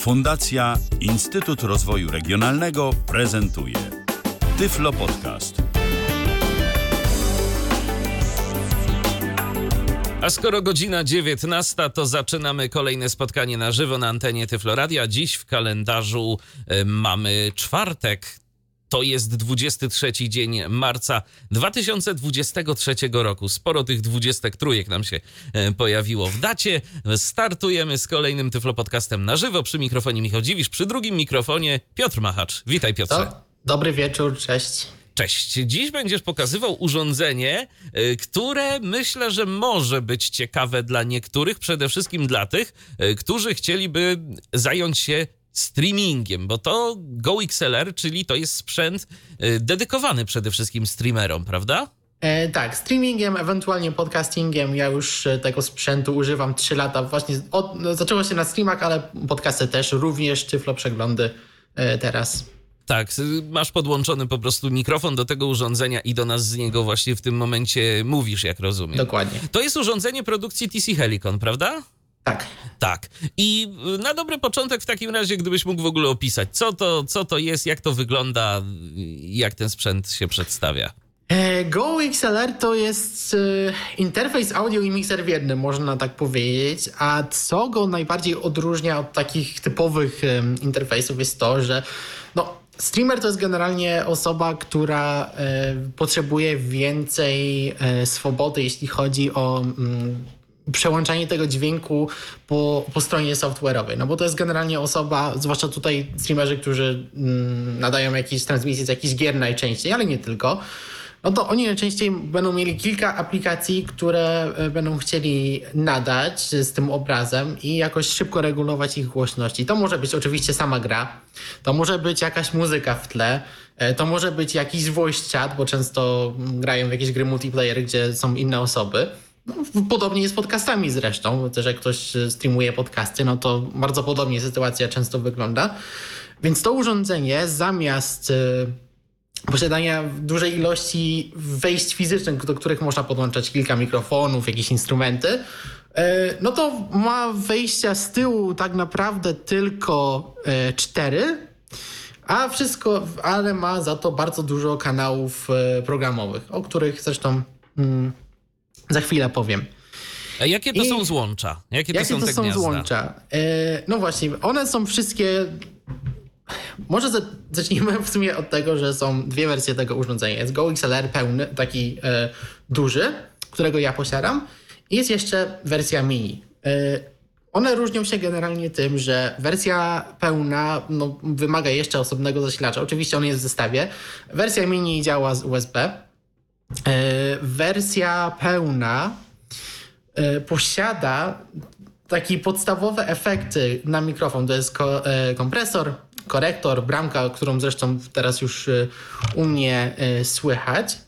Fundacja Instytut Rozwoju Regionalnego prezentuje Tyflo Podcast. A skoro godzina 19, to zaczynamy kolejne spotkanie na żywo na antenie Tyfloradia. Dziś w kalendarzu y, mamy czwartek. To jest 23 dzień marca 2023 roku. Sporo tych 23 nam się e, pojawiło w dacie. Startujemy z kolejnym Tyflo Podcastem na żywo. Przy mikrofonie Michał Dziwisz, przy drugim mikrofonie Piotr Machacz. Witaj Piotrze. Do, dobry wieczór, cześć. Cześć. Dziś będziesz pokazywał urządzenie, y, które myślę, że może być ciekawe dla niektórych, przede wszystkim dla tych, y, którzy chcieliby zająć się streamingiem, bo to GoXLR, czyli to jest sprzęt y, dedykowany przede wszystkim streamerom, prawda? E, tak, streamingiem, ewentualnie podcastingiem. Ja już e, tego sprzętu używam 3 lata. Właśnie od, no, zaczęło się na streamach, ale podcasty też, również Tyflo Przeglądy e, teraz. Tak, masz podłączony po prostu mikrofon do tego urządzenia i do nas z niego właśnie w tym momencie mówisz, jak rozumiem. Dokładnie. To jest urządzenie produkcji TC Helicon, prawda? Tak. Tak. I na dobry początek w takim razie, gdybyś mógł w ogóle opisać, co to, co to jest, jak to wygląda, jak ten sprzęt się przedstawia. E, Go XLR to jest e, interfejs audio i mikser w jednym, można tak powiedzieć. A co go najbardziej odróżnia od takich typowych interfejsów jest to, że no, streamer to jest generalnie osoba, która potrzebuje więcej swobody, jeśli chodzi o mm, przełączanie tego dźwięku po, po stronie software'owej. No bo to jest generalnie osoba, zwłaszcza tutaj streamerzy, którzy mm, nadają jakieś transmisje z jakichś gier najczęściej, ale nie tylko no to oni najczęściej będą mieli kilka aplikacji, które e, będą chcieli nadać z tym obrazem i jakoś szybko regulować ich głośności. To może być oczywiście sama gra, to może być jakaś muzyka w tle, e, to może być jakiś voice chat, bo często grają w jakieś gry multiplayer, gdzie są inne osoby. Podobnie jest z podcastami zresztą, też jak ktoś streamuje podcasty, no to bardzo podobnie sytuacja często wygląda. Więc to urządzenie zamiast e, posiadania dużej ilości wejść fizycznych, do których można podłączać kilka mikrofonów, jakieś instrumenty, e, no to ma wejścia z tyłu tak naprawdę tylko e, cztery, a wszystko, ale ma za to bardzo dużo kanałów e, programowych, o których zresztą mm, za chwilę powiem. A jakie to I są złącza? Jakie to jakie są, to są złącza? No właśnie, one są wszystkie może zacznijmy w sumie od tego, że są dwie wersje tego urządzenia. Jest Go XLR pełny, taki e, duży, którego ja posiadam i jest jeszcze wersja mini. E, one różnią się generalnie tym, że wersja pełna no, wymaga jeszcze osobnego zasilacza. Oczywiście on jest w zestawie. Wersja mini działa z USB. E, wersja pełna e, posiada takie podstawowe efekty na mikrofon. To jest e, kompresor, korektor, bramka, którą zresztą teraz już u mnie słychać.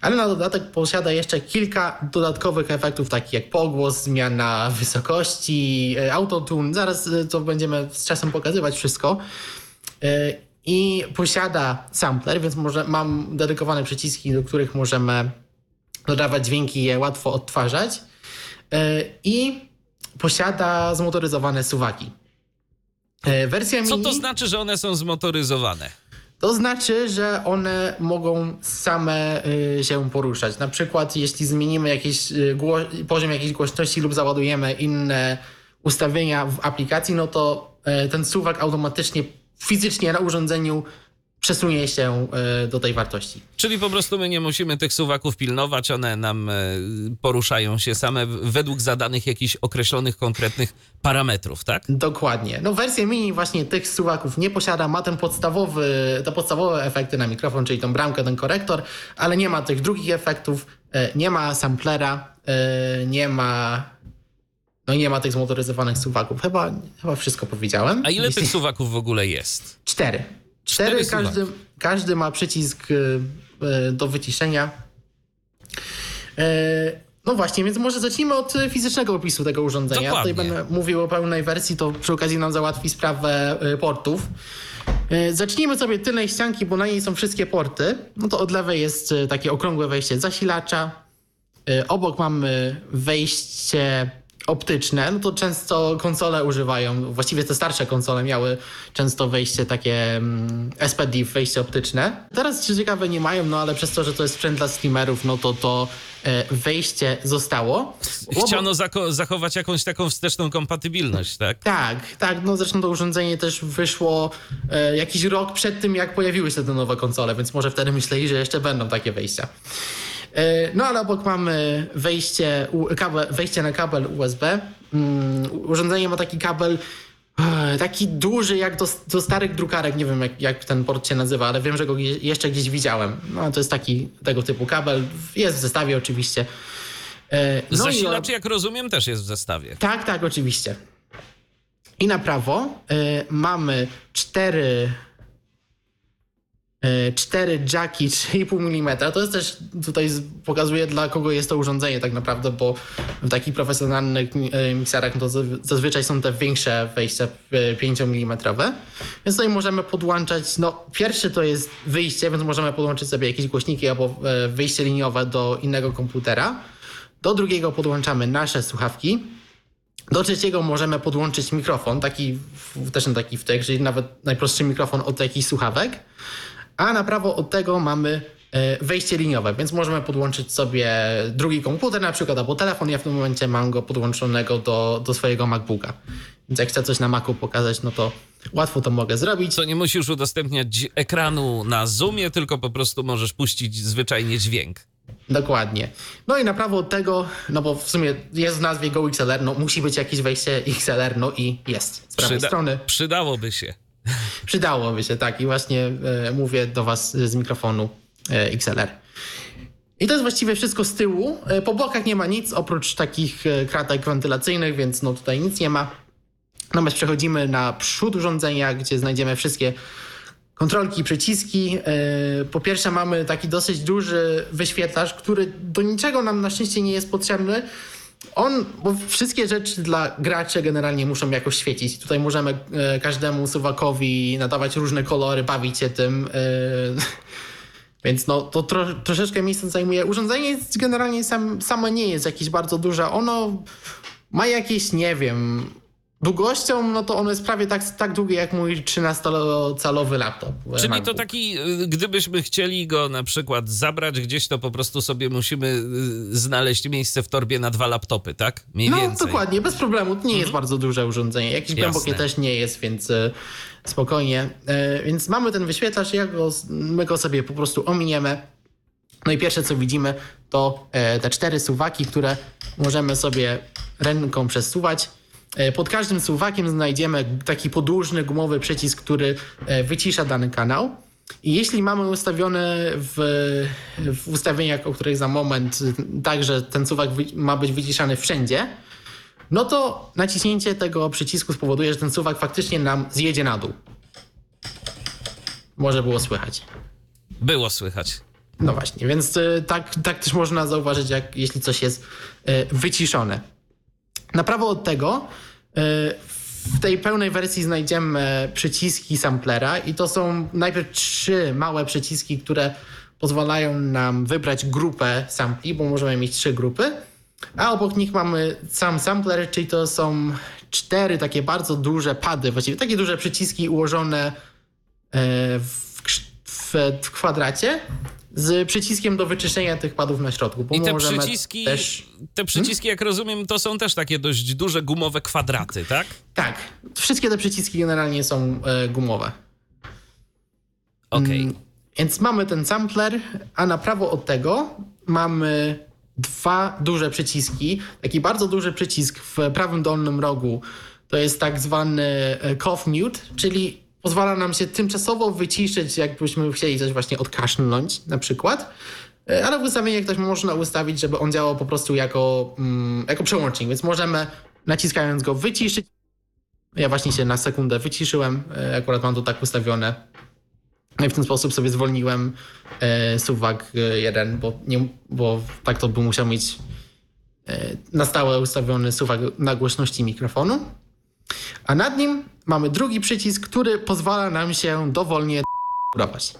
Ale na dodatek posiada jeszcze kilka dodatkowych efektów, takich jak pogłos, zmiana wysokości, autotune. Zaraz to będziemy z czasem pokazywać wszystko. I posiada sampler, więc może, mam dedykowane przyciski, do których możemy dodawać dźwięki i je łatwo odtwarzać. I posiada zmotoryzowane suwaki. E, wersja Co to znaczy, że one są zmotoryzowane? To znaczy, że one mogą same y, się poruszać. Na przykład, jeśli zmienimy jakiś y, poziom jakiejś głośności lub załadujemy inne ustawienia w aplikacji, no to y, ten suwak automatycznie fizycznie na urządzeniu przesunie się e, do tej wartości. Czyli po prostu my nie musimy tych suwaków pilnować, one nam e, poruszają się same według zadanych jakichś określonych, konkretnych parametrów, tak? Dokładnie. No wersja mini właśnie tych suwaków nie posiada, ma ten podstawowy, te podstawowe efekty na mikrofon, czyli tą bramkę, ten korektor, ale nie ma tych drugich efektów, e, nie ma samplera, nie ma no i nie ma tych zmotoryzowanych suwaków. Chyba, chyba wszystko powiedziałem. A ile tych suwaków w ogóle jest? Cztery. Cztery, każdy, każdy ma przycisk e, e, do wyciszenia. E, no właśnie, więc może zacznijmy od fizycznego opisu tego urządzenia. Dokładnie. Tutaj będę mówił o pełnej wersji, to przy okazji nam załatwi sprawę portów. Zacznijmy sobie tylnej ścianki, bo na niej są wszystkie porty. No to od lewej jest takie okrągłe wejście zasilacza. Obok mamy wejście optyczne, no to często konsole używają, właściwie te starsze konsole miały często wejście takie mm, SPDIF, wejście optyczne. Teraz co ciekawe nie mają, no ale przez to, że to jest sprzęt dla streamerów, no to to e, wejście zostało. Chciano zako- zachować jakąś taką wsteczną kompatybilność, tak? tak, tak, no zresztą to urządzenie też wyszło e, jakiś rok przed tym, jak pojawiły się te nowe konsole, więc może wtedy myśleli, że jeszcze będą takie wejścia. E, no ale obok mamy wejście, kabel, wejście na kabel USB. Mm, urządzenie ma taki kabel e, taki duży jak do, do starych drukarek, nie wiem jak, jak ten port się nazywa, ale wiem, że go jeszcze gdzieś widziałem. No to jest taki tego typu kabel, jest w zestawie oczywiście. E, no i- Zasilacz, jak rozumiem, też jest w zestawie. tak, tak, oczywiście. I na prawo y, mamy cztery, y, cztery jacki 3,5 mm. To jest też tutaj pokazuje dla kogo jest to urządzenie tak naprawdę, bo w takich profesjonalnych y, mikserach no to zazwy- zazwyczaj są te większe wejścia y, 5 mm. Więc tutaj możemy podłączać, no pierwszy to jest wyjście, więc możemy podłączyć sobie jakieś głośniki albo wyjście liniowe do innego komputera. Do drugiego podłączamy nasze słuchawki. Do trzeciego możemy podłączyć mikrofon, taki też taki wtek, czyli nawet najprostszy mikrofon od jakichś słuchawek. A na prawo od tego mamy e, wejście liniowe, więc możemy podłączyć sobie drugi komputer na przykład albo telefon. Ja w tym momencie mam go podłączonego do, do swojego MacBooka. Więc jak chcę coś na Macu pokazać, no to łatwo to mogę zrobić. To nie musisz udostępniać ekranu na Zoomie, tylko po prostu możesz puścić zwyczajnie dźwięk. Dokładnie. No i na prawo od tego, no bo w sumie jest w nazwie Go XLR, no musi być jakieś wejście XLR, no i jest. Z prawej Przyda- strony. Przydałoby się. Przydałoby się, tak. I właśnie e, mówię do Was z mikrofonu e, XLR. I to jest właściwie wszystko z tyłu. E, po bokach nie ma nic, oprócz takich kratek wentylacyjnych, więc no tutaj nic nie ma. Natomiast przechodzimy na przód urządzenia, gdzie znajdziemy wszystkie kontrolki, przyciski. Po pierwsze mamy taki dosyć duży wyświetlacz, który do niczego nam na szczęście nie jest potrzebny. On, bo wszystkie rzeczy dla graczy generalnie muszą jakoś świecić. Tutaj możemy e, każdemu suwakowi nadawać różne kolory, bawić się tym. E, więc no, to tro, troszeczkę miejsca zajmuje. Urządzenie generalnie sam, samo nie jest jakieś bardzo duże. Ono ma jakieś, nie wiem, długością, no to ono jest prawie tak, tak długie jak mój 13-calowy laptop. Czyli to MacBook. taki, y, gdybyśmy chcieli go na przykład zabrać gdzieś, to po prostu sobie musimy y, znaleźć miejsce w torbie na dwa laptopy, tak? Mniej No więcej. dokładnie, bez problemu. To nie jest bardzo duże urządzenie. Jakieś Jasne. głębokie też nie jest, więc e, spokojnie. E, więc mamy ten wyświetlacz, ja go, my go sobie po prostu ominiemy. No i pierwsze co widzimy to e, te cztery suwaki, które możemy sobie ręką przesuwać. E, Pod każdym suwakiem znajdziemy taki podłużny gumowy przycisk, który e, wycisza dany kanał. I jeśli mamy ustawione w, w ustawieniach, o których za moment, tak, że ten suwak ma być wyciszany wszędzie, no to naciśnięcie tego przycisku spowoduje, że ten suwak faktycznie nam zjedzie na dół. Może było słychać. Było słychać. No właśnie, więc y, tak, tak też można zauważyć, jak, jeśli coś jest wyciszone. Na prawo od tego y, w tej pełnej wersji znajdziemy przyciski samplera i to są najpierw trzy małe przyciski, które pozwalają nam wybrać grupę sampli, bo możemy mieć trzy grupy. A obok nich mamy sam sampler, czyli to są cztery takie bardzo duże pady, właściwie takie duże przyciski ułożone e, w, w kwadracie z przyciskiem do wyczyszczenia tych padów na środku. I te przyciski, Też, te przyciski, jak rozumiem, to są też takie dość duże gumowe kwadraty, tak? tak, wszystkie te przyciski generalnie są e, gumowe. Okej. Mm, Więc mamy ten sampler, a na prawo od tego mamy dwa duże przyciski. Taki bardzo duży przycisk w prawym dolnym rogu to jest tak zwany e, cough mute, czyli pozwala nam się tymczasowo wyciszyć, jakbyśmy chcieli coś właśnie odkaszlnąć na przykład. E, Ale w ustawieniach też można ustawić, żeby on działał po prostu jako, mm, jako przełącznik, więc możemy naciskając go wyciszyć. Ja właśnie się na sekundę wyciszyłem, e, akurat mam to tak ustawione. No i w ten sposób sobie zwolniłem e, suwak jeden, bo, nie, bo tak to bym musiał mieć na stałe ustawiony suwak na głośności mikrofonu. A nad nim mamy drugi przycisk, który pozwala nam się dowolnie kurować.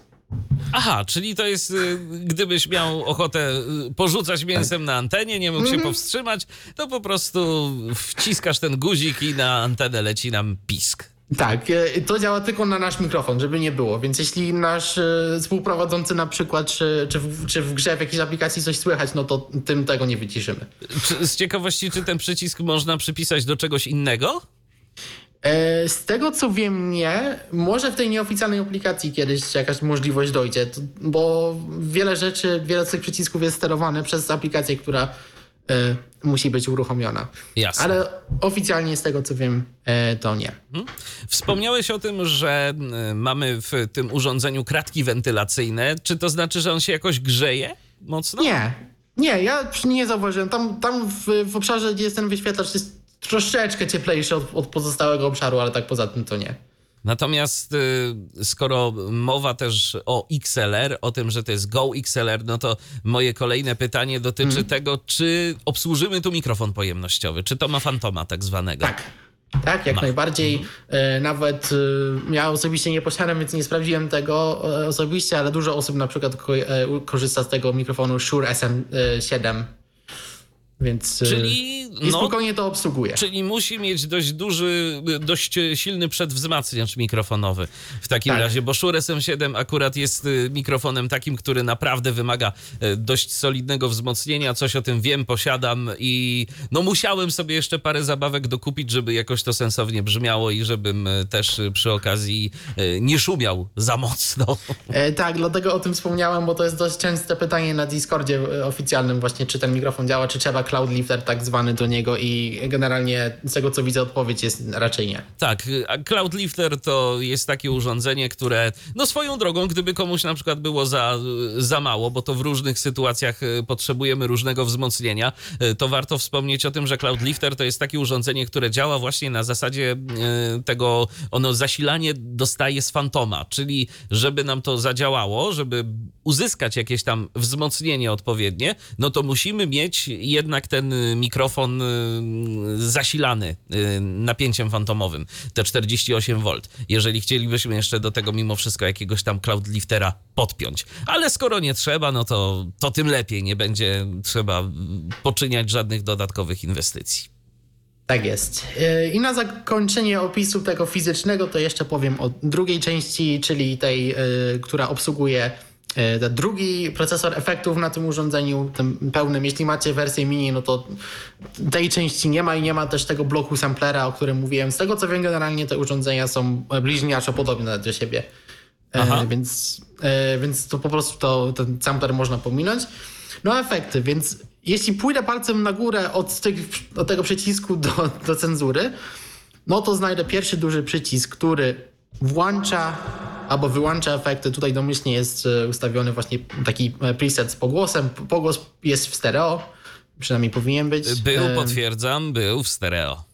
Aha, czyli to jest, y, gdybyś miał ochotę y, porzucać mięsem na antenie, nie mógł się Mhm. powstrzymać, to po prostu wciskasz ten guzik i na antenę leci nam pisk. Tak, e, to działa tylko na nasz mikrofon, żeby nie było. Więc jeśli nasz współprowadzący na przykład, czy, czy, w, czy w grze w jakiejś aplikacji coś słychać, no to tym tego nie wyciszymy. Czy, z ciekawości, czy ten przycisk można przypisać do czegoś innego? E, Z tego co wiem, nie. Może w tej nieoficjalnej aplikacji kiedyś jakaś możliwość dojdzie, bo wiele rzeczy, wiele z tych przycisków jest sterowane przez aplikację, która e, musi być uruchomiona. Jasne. Ale oficjalnie z tego co wiem, e, to nie. Wspomniałeś o tym, że mamy w tym urządzeniu kratki wentylacyjne. Czy to znaczy, że on się jakoś grzeje mocno? Nie, nie, ja nie zauważyłem. Tam, tam w, w obszarze, gdzie jest ten wyświetlacz, jest troszeczkę cieplejszy od, od pozostałego obszaru, ale tak poza tym to nie. Natomiast y, skoro mowa też o XLR, o tym, że to jest Go XLR, no to moje kolejne pytanie dotyczy Mhm. tego, czy obsłużymy tu mikrofon pojemnościowy, czy to ma fantoma tak zwanego. Tak. Tak, jak Ma. najbardziej. E, nawet e, ja osobiście nie posiadam, więc nie sprawdziłem tego e, osobiście, ale dużo osób na przykład e, korzysta z tego mikrofonu Shure SM7. Więc e, Czyli, i no, spokojnie to obsługuje. czyli musi mieć dość duży, dość silny przedwzmacniacz mikrofonowy w takim Tak. razie, bo Shure SM7 akurat jest y, mikrofonem takim, który naprawdę wymaga y, dość solidnego wzmocnienia. Coś o tym wiem, posiadam i no musiałem sobie jeszcze parę zabawek dokupić, żeby jakoś to sensownie brzmiało i żebym y, też przy okazji nie szumiał za mocno. E, tak, dlatego o tym wspomniałem, bo to jest dość częste pytanie na Discordzie oficjalnym właśnie, czy ten mikrofon działa, czy trzeba cloud lifter tak zwany do niego i generalnie z tego co widzę odpowiedź jest raczej nie. Tak, Cloud Lifter to jest takie urządzenie, które, no swoją drogą, gdyby komuś na przykład było za, za mało, bo to w różnych sytuacjach e, potrzebujemy różnego wzmocnienia, e, to warto wspomnieć o tym, że Cloud Lifter to jest takie urządzenie, które działa właśnie na zasadzie e, tego, ono zasilanie dostaje z fantoma, czyli żeby nam to zadziałało, żeby uzyskać jakieś tam wzmocnienie odpowiednie, no to musimy mieć jednak ten y, mikrofon y, zasilany y, napięciem fantomowym, te 48 V. Jeżeli chcielibyśmy jeszcze do tego mimo wszystko jakiegoś tam cloud liftera podpiąć. Ale skoro nie trzeba, no to, to tym lepiej, nie będzie trzeba poczyniać żadnych dodatkowych inwestycji. Tak jest. I na zakończenie opisu tego fizycznego to jeszcze powiem o drugiej części, czyli tej, która obsługuje drugi procesor efektów na tym urządzeniu, tym pełnym. Jeśli macie wersję mini, no to tej części nie ma i nie ma też tego bloku samplera, o którym mówiłem. Z tego co wiem, generalnie te urządzenia są bliźniaczo podobne do siebie. E. Więc, e, więc to po prostu to, ten sampler można pominąć. No efekty, więc jeśli pójdę palcem na górę od, tych, od tego przycisku do, do cenzury, no to znajdę pierwszy duży przycisk, który włącza albo wyłącza efekty. Tutaj domyślnie jest ustawiony właśnie taki e, preset z pogłosem. Pogłos jest w stereo, przynajmniej powinien być. Był, potwierdzam, był w stereo.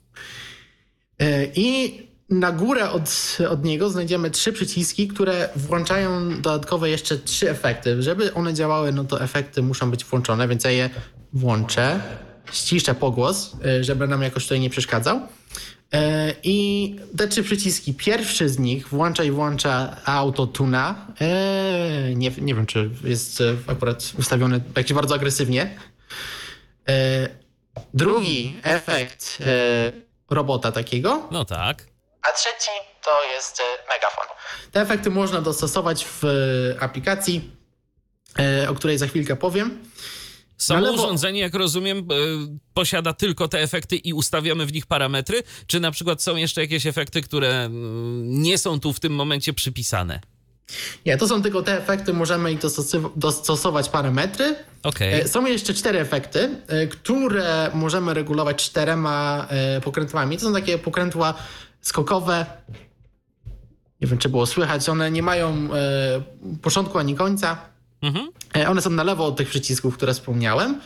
E, I na górę od, od niego znajdziemy trzy przyciski, które włączają dodatkowe jeszcze trzy efekty. Żeby one działały, no to efekty muszą być włączone, więc ja je włączę, ściszę pogłos, e, żeby nam jakoś tutaj nie przeszkadzał. E, I te trzy przyciski, pierwszy z nich włącza i włącza autotuna. E, Nie, nie wiem, czy jest e, akurat ustawiony jakoś bardzo agresywnie. Drugi efekt robota takiego. No tak. A trzeci to jest megafon. Te efekty można dostosować w aplikacji, o której za chwilkę powiem. Samo urządzenie, jak rozumiem, y, posiada tylko te efekty i ustawiamy w nich parametry? Czy na przykład są jeszcze jakieś efekty, które mm, nie są tu w tym momencie przypisane? Nie, to są tylko te efekty, możemy ich dostosow- dostosować parametry. Okej. E, Są jeszcze cztery efekty, e, które możemy regulować czterema e, pokrętłami. To są takie pokrętła skokowe. Nie wiem, czy było słychać. One nie mają e, początku ani końca. Mhm. E, One są na lewo od tych przycisków, które wspomniałem.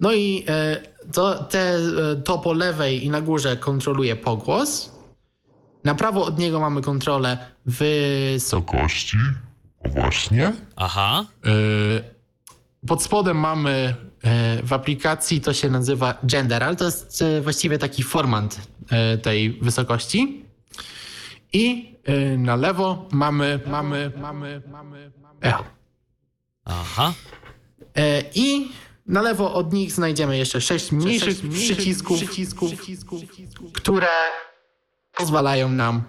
No i e, to, te, e, to po lewej i na górze kontroluje pogłos. Na prawo od niego mamy kontrolę wysokości. właśnie. Aha. Pod spodem mamy e, w aplikacji, to się nazywa gender, ale to jest e, właściwie taki format e, tej wysokości. I e, na lewo mamy, mamy, mamy, mamy, mamy echo. Aha. E, I na lewo od nich znajdziemy jeszcze sześć mniejszych przycisków, które pozwalają nam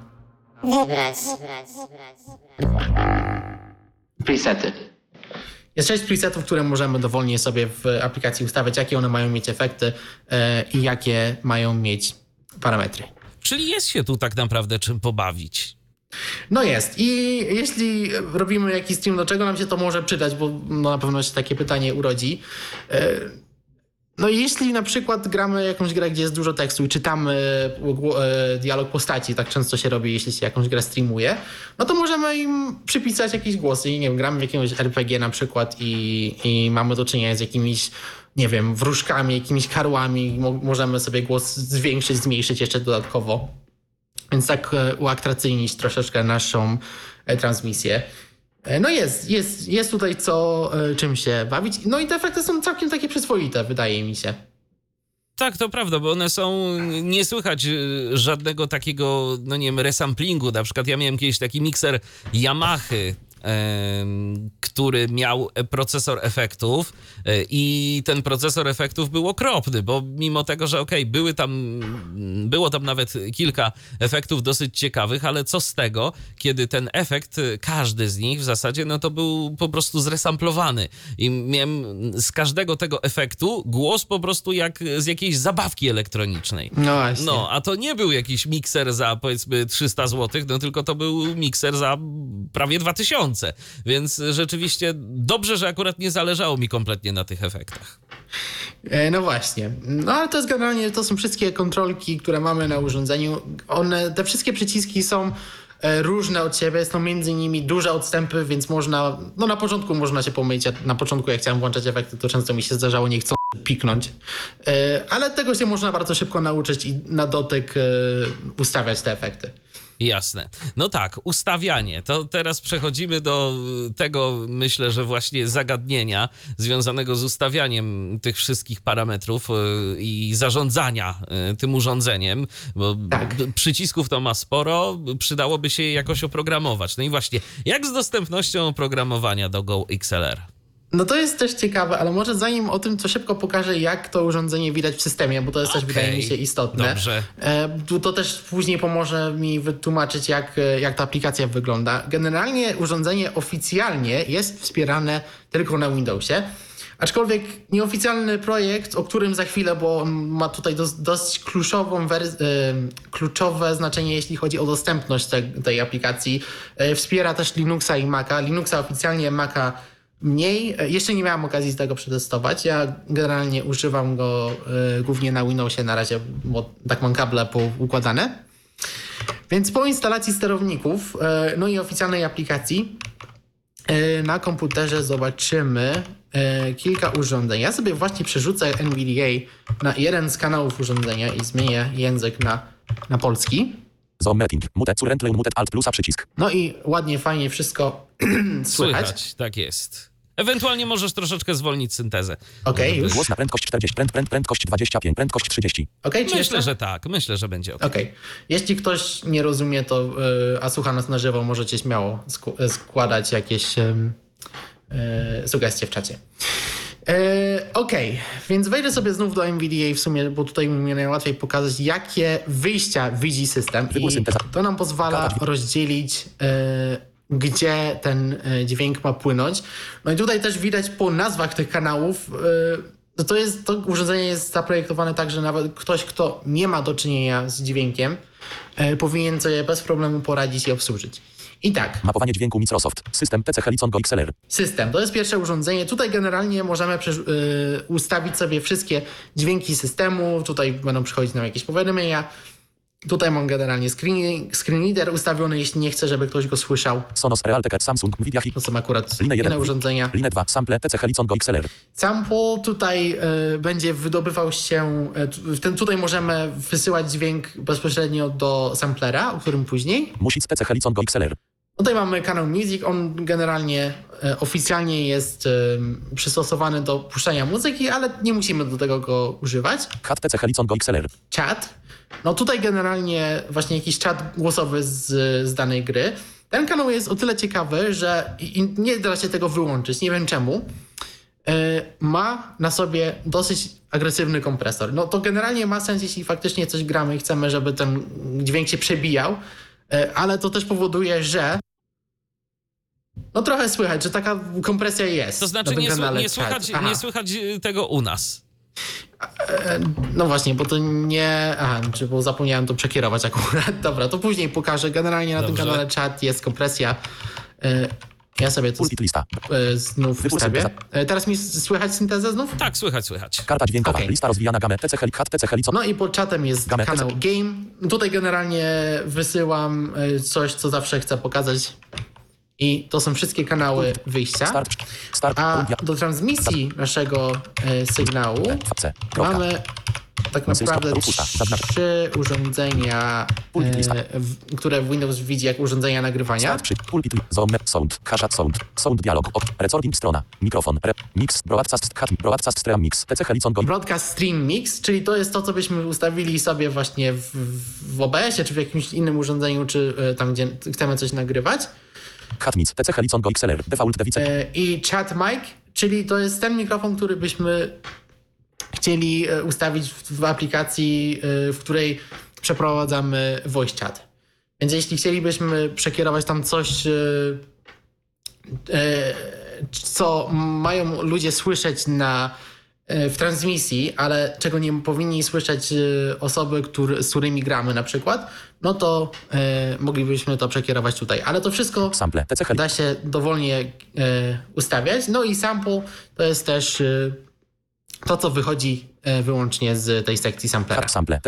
Wybrać. presety. Jest sześć presetów, które możemy dowolnie sobie w aplikacji ustawiać, jakie one mają mieć efekty e, i jakie mają mieć parametry. Czyli jest się tu tak naprawdę czym pobawić. No jest. I jeśli robimy jakiś stream, do czego nam się to może przydać, bo no na pewno się takie pytanie urodzi. E, No jeśli na przykład gramy jakąś grę, gdzie jest dużo tekstu i czytamy gło- e, dialog postaci, tak często się robi, jeśli się jakąś grę streamuje, no to możemy im przypisać jakieś głosy i nie wiem, gramy w jakiegoś RPG na przykład i, i mamy do czynienia z jakimiś, nie wiem, wróżkami, jakimiś karłami, mo- możemy sobie głos zwiększyć, zmniejszyć jeszcze dodatkowo. Więc tak e, uatrakcyjnić troszeczkę naszą e, transmisję. E, No jest, jest, jest tutaj co czym się bawić. No i te efekty są całkiem takie przyzwoite, wydaje mi się. Tak, to prawda, bo one są, nie słychać żadnego takiego, no nie wiem, resamplingu. Na przykład ja miałem kiedyś taki mikser Yamahy, który miał procesor efektów e, i ten procesor efektów był okropny, bo mimo tego, że okej, były tam, było tam nawet kilka efektów dosyć ciekawych, ale co z tego, kiedy ten efekt, y, każdy z nich w zasadzie, no to był po prostu zresamplowany i miałem z każdego tego efektu głos po prostu jak z jakiejś zabawki elektronicznej. No właśnie. No, a to nie był jakiś mikser za powiedzmy 300 zł, no tylko to był mikser za prawie 2000. Więc rzeczywiście dobrze, że akurat nie zależało mi kompletnie na tych efektach. E, No właśnie. No ale to jest generalnie, to są wszystkie kontrolki, które mamy na urządzeniu. One, te wszystkie przyciski są e, różne od siebie, są między nimi duże odstępy, więc można, no na początku można się pomylić. Na początku jak chciałem włączać efekty, to często mi się zdarzało nie chcą piknąć. E, Ale tego się można bardzo szybko nauczyć i na dotyk ustawiać te efekty. Jasne. No tak, ustawianie. To teraz przechodzimy do tego, myślę, że właśnie zagadnienia związanego z ustawianiem tych wszystkich parametrów y, i zarządzania y, tym urządzeniem, bo Tak. przycisków to ma sporo, przydałoby się je jakoś oprogramować. No i właśnie, jak z dostępnością oprogramowania do Go XLR? No to jest też ciekawe, ale może zanim o tym, to szybko pokażę, jak to urządzenie widać w systemie, bo to jest też, Okej, wydaje mi się, istotne. dobrze. E, To też później pomoże mi wytłumaczyć, jak, e, jak ta aplikacja wygląda. Generalnie urządzenie oficjalnie jest wspierane tylko na Windowsie. Aczkolwiek nieoficjalny projekt, o którym za chwilę, bo on ma tutaj dość kluczową e, kluczowe znaczenie, jeśli chodzi o dostępność te, tej aplikacji, wspiera też Linuxa i Maca. Linuxa oficjalnie, Maca mniej. Jeszcze nie miałem okazji tego przetestować. Ja generalnie używam go e, głównie na Windowsie na razie, bo tak mam kable poukładane. Więc po instalacji sterowników, e, no i oficjalnej aplikacji, e, na komputerze zobaczymy e, kilka urządzeń. Ja sobie właśnie przerzucę NVDA na jeden z kanałów urządzenia i zmienię język na, na polski. Zoom meeting. Mute currently muted alt plusa przycisk. No i ładnie, fajnie wszystko słychać. Słychać, tak jest. Ewentualnie możesz troszeczkę zwolnić syntezę. Okej, już. Głos na prędkość 40, pręd, pręd, prędkość 25, prędkość 30. Okej, czy Myślę, jeszcze? że tak. Myślę, że będzie ok. Okej. Jeśli ktoś nie rozumie, to y, a słucha nas na żywo, możecie śmiało sku- składać jakieś y, sugestie w czacie. E, Okej, więc wejdę sobie znów do NVDA w sumie, bo tutaj mi najłatwiej pokazać, jakie wyjścia widzi system. I to nam pozwala rozdzielić, e, gdzie ten e, dźwięk ma płynąć. No i tutaj też widać po nazwach tych kanałów. no to, jest, to urządzenie jest zaprojektowane tak, że nawet ktoś, kto nie ma do czynienia z dźwiękiem, e, powinien sobie bez problemu poradzić i obsłużyć. I tak, Mapowanie dźwięku Microsoft. System PC Helicon Go XLR. System. To jest pierwsze urządzenie. Tutaj generalnie możemy przeż- y, ustawić sobie wszystkie dźwięki systemu. Tutaj będą przychodzić nam jakieś powiadomienia. Tutaj mam generalnie screen, screen reader ustawiony, jeśli nie chcę, żeby ktoś go słyszał. Sonos Realtek Samsung Nvidia. To są akurat Linę inne 1. urządzenia. Linę 2. Sample PC Helicon Go XLR. Sample tutaj y, będzie wydobywał się, y, w ten, tutaj możemy wysyłać dźwięk bezpośrednio do samplera, o którym później. Music PC Helicon Go XLR. Tutaj mamy kanał Music, on generalnie e, oficjalnie jest e, przystosowany do puszczania muzyki, ale nie musimy do tego go używać. HAT PC Helicon Go XLR. Chat. No tutaj generalnie właśnie jakiś czat głosowy z, z danej gry. Ten kanał jest o tyle ciekawy, że nie da się tego wyłączyć, nie wiem czemu. E, Ma na sobie dosyć agresywny kompresor. No to generalnie ma sens, jeśli faktycznie coś gramy i chcemy, żeby ten dźwięk się przebijał, ale to też powoduje, że no trochę słychać, że taka kompresja jest. To znaczy na tym nie, kanale nie, Chat. słychać, nie słychać y, tego u nas. No właśnie, bo to nie. Aha, czy bo zapomniałem to przekierować akurat. Dobra, to później pokażę. Generalnie na Dobrze. tym kanale czat jest kompresja. E, Ja sobie to lista. e, znów ustawię. E, Teraz mi słychać syntezę znów? Tak, słychać, słychać. Karta dźwiękowa. Okej. Lista rozwijana gamę. TC Helik Hat, TC Helicon. No i pod czatem jest Gamę, kanał Game. Tutaj generalnie wysyłam e, coś, co zawsze chcę pokazać. I to są wszystkie kanały wyjścia. A do transmisji naszego e, sygnału mamy tak naprawdę trzy urządzenia, e, które Windows widzi jak urządzenia nagrywania. Pulpit. Zoom. Sound. Hashat sound. Sound dialog. Recording strona. Mikrofon. Mix. Broadcast. Broadcast stream mix. TC Helicon go. Broadcast Stream Mix, czyli to jest to, co byśmy ustawili sobie właśnie w, w OBS-ie, czy w jakimś innym urządzeniu, czy e, tam, gdzie chcemy coś nagrywać. Hat mix. TC Helicon go XLR. Default device. I Chat Mic, czyli to jest ten mikrofon, który byśmy chcieli e, ustawić w, aplikacji, e, w której przeprowadzamy voice chat. Więc jeśli chcielibyśmy przekierować tam coś, e, co mają ludzie słyszeć na, w transmisji, ale czego nie powinni słyszeć e, osoby, który, z którymi gramy na przykład, no to e, moglibyśmy to przekierować tutaj. Ale to wszystko Sample. Da się dowolnie e, ustawiać. No i sample to jest też e, to, co wychodzi e, wyłącznie z tej sekcji samplera. Hat sample.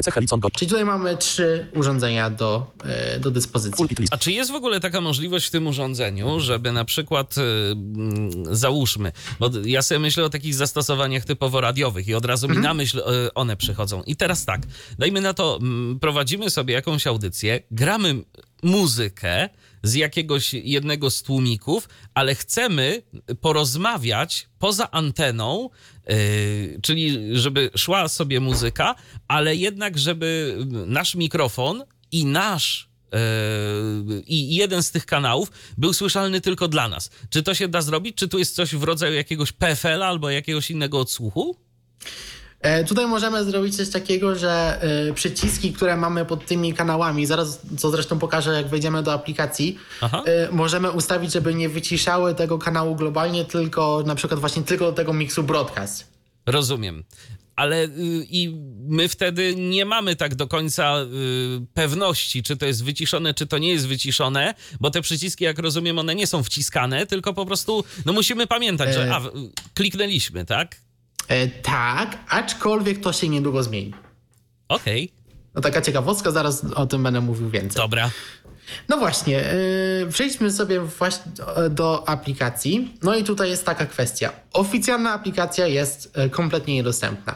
Czyli tutaj mamy trzy urządzenia do, e, do dyspozycji. A czy jest w ogóle taka możliwość w tym urządzeniu, żeby na przykład, mm, załóżmy, bo ja sobie myślę o takich zastosowaniach typowo radiowych i od razu mi na myśl one przychodzą. I teraz tak, dajmy na to, prowadzimy sobie jakąś audycję, gramy muzykę z jakiegoś jednego z tłumików, ale chcemy porozmawiać poza anteną, y, czyli żeby szła sobie muzyka, ale jednak, żeby nasz mikrofon i nasz Yy, i jeden z tych kanałów był słyszalny tylko dla nas. Czy to się da zrobić? Czy tu jest coś w rodzaju jakiegoś PFL albo jakiegoś innego odsłuchu? E, tutaj możemy zrobić coś takiego, że e, przyciski, które mamy pod tymi kanałami, zaraz co zresztą pokażę, jak wejdziemy do aplikacji, Aha. e, możemy ustawić, żeby nie wyciszały tego kanału globalnie, tylko na przykład właśnie tylko do tego miksu broadcast. Rozumiem. Ale y, i my wtedy nie mamy tak do końca y, pewności, czy to jest wyciszone, czy to nie jest wyciszone, bo te przyciski, jak rozumiem, one nie są wciskane, tylko po prostu, no musimy pamiętać, że a, kliknęliśmy, tak? E, tak, aczkolwiek to się niedługo zmieni. Okej, No taka ciekawostka, zaraz o tym będę mówił więcej. dobra. No właśnie, yy, przejdźmy sobie właśnie do, do aplikacji. No i tutaj jest taka kwestia. Oficjalna aplikacja jest e, kompletnie niedostępna.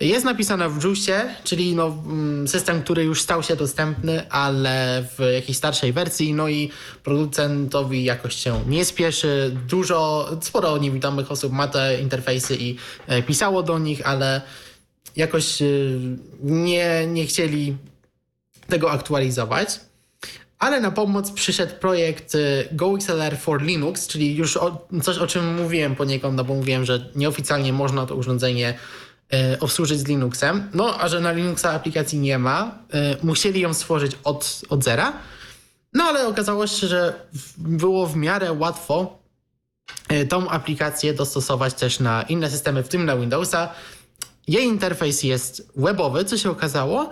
Jest napisana w JUSie, czyli no, mm, system, który już stał się dostępny, ale w jakiejś starszej wersji, no i producentowi jakoś się nie spieszy. Dużo, sporo niewidomych osób ma te interfejsy i e, pisało do nich, ale jakoś e, nie, nie chcieli tego aktualizować. Ale na pomoc przyszedł projekt y, GoXLR for Linux, czyli już o, coś, o czym mówiłem poniekąd, no bo mówiłem, że nieoficjalnie można to urządzenie obsłużyć z Linuxem. No, a że na Linuxa aplikacji nie ma, y, musieli ją stworzyć od, od zera. No, ale okazało się, że było w miarę łatwo y, tą aplikację dostosować też na inne systemy, w tym na Windowsa. Jej interfejs jest webowy, co się okazało.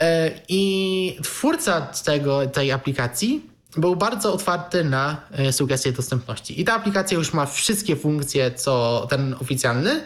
E, I twórca tego, tej aplikacji był bardzo otwarty na e, sugestie dostępności. I ta aplikacja już ma wszystkie funkcje, co ten oficjalny.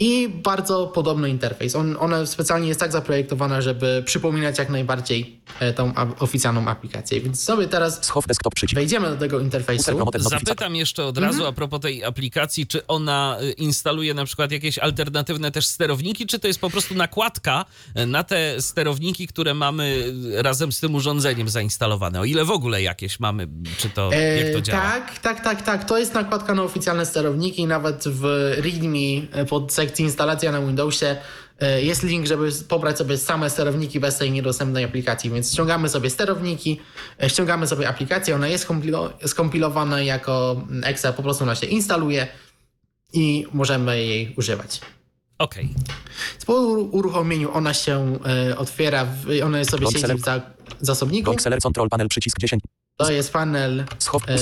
I bardzo podobny interfejs. On, ona specjalnie jest tak zaprojektowana, żeby przypominać jak najbardziej e, tą oficjalną aplikację. Więc sobie teraz Schow desktop przycisk. wejdziemy do tego interfejsu. Zapytam jeszcze od razu Mhm. a propos tej aplikacji, czy ona y, instaluje na przykład jakieś alternatywne też sterowniki, czy to jest po prostu nakładka y, na te sterowniki, które mamy razem z tym urządzeniem zainstalowane? O ile w ogóle jakieś mamy, czy to, jak to E, działa? Tak, tak, tak, tak. To jest nakładka na oficjalne sterowniki. Nawet w README e, pod sekcji instalacja na Windowsie e, jest link, żeby pobrać sobie same sterowniki bez tej niedostępnej aplikacji, więc ściągamy sobie sterowniki, e, ściągamy sobie aplikację, ona jest skompilo- skompilowana jako Excel, po prostu ona się instaluje i możemy jej używać. Okej. Po uruchomieniu ona się e, otwiera, w, ona sobie siedzi w za, zasobniku. GoXLR Control Panel przycisk 10. To jest panel Schow. e,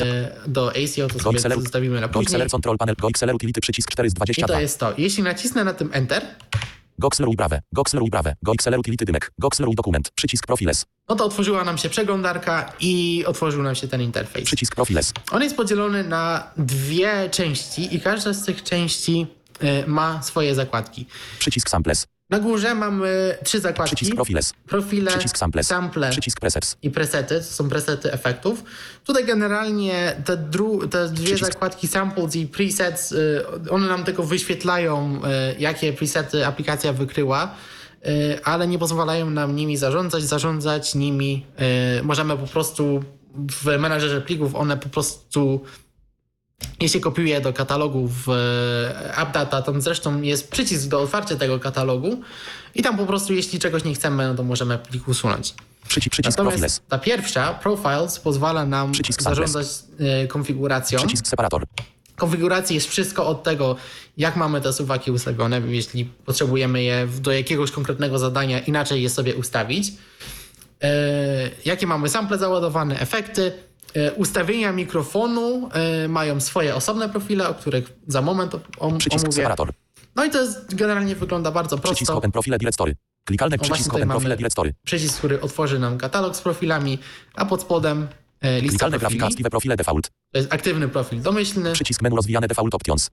do ACO, to Go sobie Excel. zostawimy na później. GoXLR Control Panel. GoXLR Utility przycisk 4 z I to 22. jest to. Jeśli nacisnę na tym Enter, Brave. GoXLR i Brave. GoXLR Utility dymek. GoXLR i dokument. Przycisk Profiles. no to otworzyła nam się przeglądarka i otworzył nam się ten interfejs. Przycisk Profiles. On jest podzielony na dwie części i każda z tych części e, ma swoje zakładki. Przycisk Samples. Na górze mamy trzy zakładki. Przycisk Profiles. Profile, Przycisk Samples. sample Przycisk Presets. i presety. To są presety efektów. Tutaj generalnie te, dru- te dwie Przycisk. zakładki samples i presets, y, one nam tylko wyświetlają, y, jakie presety aplikacja wykryła, ale nie pozwalają nam nimi zarządzać. Zarządzać nimi możemy po prostu w menadżerze plików, one po prostu jeśli kopiuję do katalogu w e, AppData, tam zresztą jest przycisk do otwarcia tego katalogu i tam po prostu jeśli czegoś nie chcemy, no to możemy plik usunąć. Przycisk, przycisk Profiles. Natomiast ta pierwsza, Profiles, pozwala nam Przycisk zarządzać e, konfiguracją. Przycisk Separator. Konfiguracji jest wszystko od tego, jak mamy te suwaki ustawione. Jeśli potrzebujemy je do jakiegoś konkretnego zadania, inaczej je sobie ustawić. E, jakie mamy sample załadowane, efekty. E, ustawienia mikrofonu e, mają swoje osobne profile, o których za moment om- Przycisk omówię. Separator. No i to jest, generalnie wygląda bardzo Przycisk prosto. Open Profile Directory. Klikalny przycisk Open Profile Directory. Przycisk, który otworzy nam katalog z profilami, a pod spodem e, lista Klikalne profili. grafika Profile Default. To jest aktywny profil domyślny Przycisk menu rozwijane Default Options.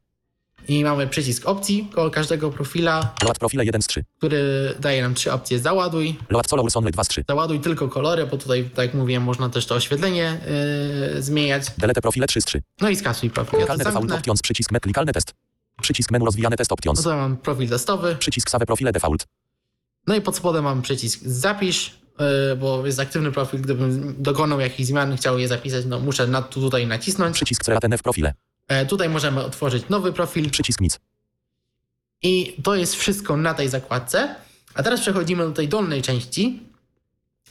I mamy przycisk opcji koło każdego profila, Load Profile 1 z 3. który daje nam trzy opcje. Załaduj, Load Solo Urson 2 z 3. załaduj tylko kolory, bo tutaj, tak jak mówiłem, można też to oświetlenie yy, zmieniać. Delete Profile 3 z 3. No i skasuj profil. Klikalne Default. Options. Przycisk me, klikalny test. Przycisk menu rozwijane Test No Options. tutaj mam profil testowy. Przycisk Save Profile Default. No i pod spodem mam przycisk zapisz, yy, bo jest aktywny profil. Gdybym dokonał jakichś zmian, chciał je zapisać, no muszę na, tu tutaj nacisnąć. Przycisk Create w profile. E, tutaj możemy otworzyć nowy profil. Przycisk nic. I to jest wszystko na tej zakładce. A teraz przechodzimy do tej dolnej części,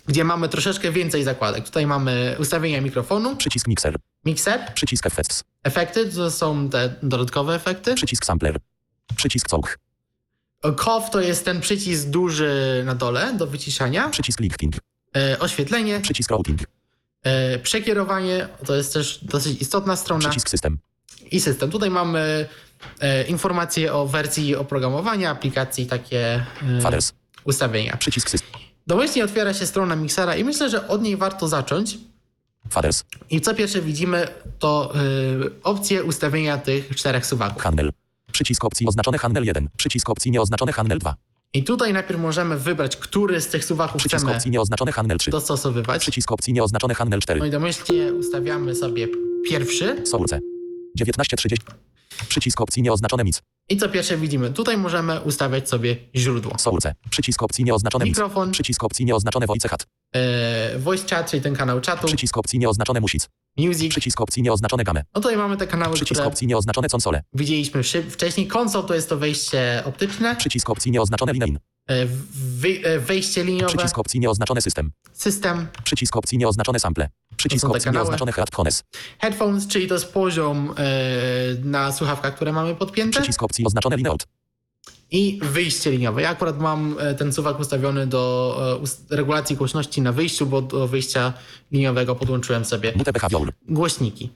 gdzie mamy troszeczkę więcej zakładek. Tutaj mamy ustawienia mikrofonu, Przycisk Mixer. mikser, Przycisk Effects. efekty, to są te dodatkowe efekty. Przycisk Sampler. Przycisk Całch. Cough to jest ten przycisk duży na dole do wyciszania. Przycisk Lifting. E, oświetlenie, Przycisk Routing. e, przekierowanie, to jest też dosyć istotna strona. Przycisk System. I system. Tutaj mamy e, informacje o wersji oprogramowania, aplikacji, takie e, Fathers. ustawienia. Przycisk System. Domyślnie otwiera się strona Mixera i myślę, że od niej warto zacząć. Fathers. I co pierwsze widzimy, to y, opcje ustawienia tych czterech suwaków. Handel. Przycisk opcji oznaczony Handel 1. Przycisk opcji nieoznaczony Handel 2. I tutaj najpierw możemy wybrać, który z tych suwaków Przycisk chcemy opcji nieoznaczony Handel 3. dostosowywać. Przycisk opcji nieoznaczony Handel 4. No i domyślnie ustawiamy sobie pierwszy. Source. 1930. Przycisk opcji nieoznaczone nic. I co pierwsze widzimy, tutaj możemy ustawiać sobie źródło. Source. Przycisk opcji nieoznaczone nic. Mikrofon, Przycisk opcji nieoznaczone voice chat. y, voice chat, czyli ten kanał czatu, Przycisk opcji nieoznaczone music. Music. Przycisk opcji nieoznaczone game. No tutaj mamy te kanały, Przycisk które opcji nieoznaczone console. widzieliśmy szy- wcześniej. Konsol to jest to wejście optyczne, Przycisk opcji nieoznaczone line. wy- y, wejście liniowe, Przycisk opcji nieoznaczone system. system, Przycisk opcji nieoznaczone sample. Przycisk opcji kanały. nieoznaczone headphones. headphones, czyli to jest poziom y, na słuchawkach, które mamy podpięte. Przycisk opcji oznaczone lineout. I wyjście liniowe. Ja akurat mam e, ten suwak ustawiony do e, regulacji głośności na wyjściu, bo do wyjścia liniowego podłączyłem sobie głośniki.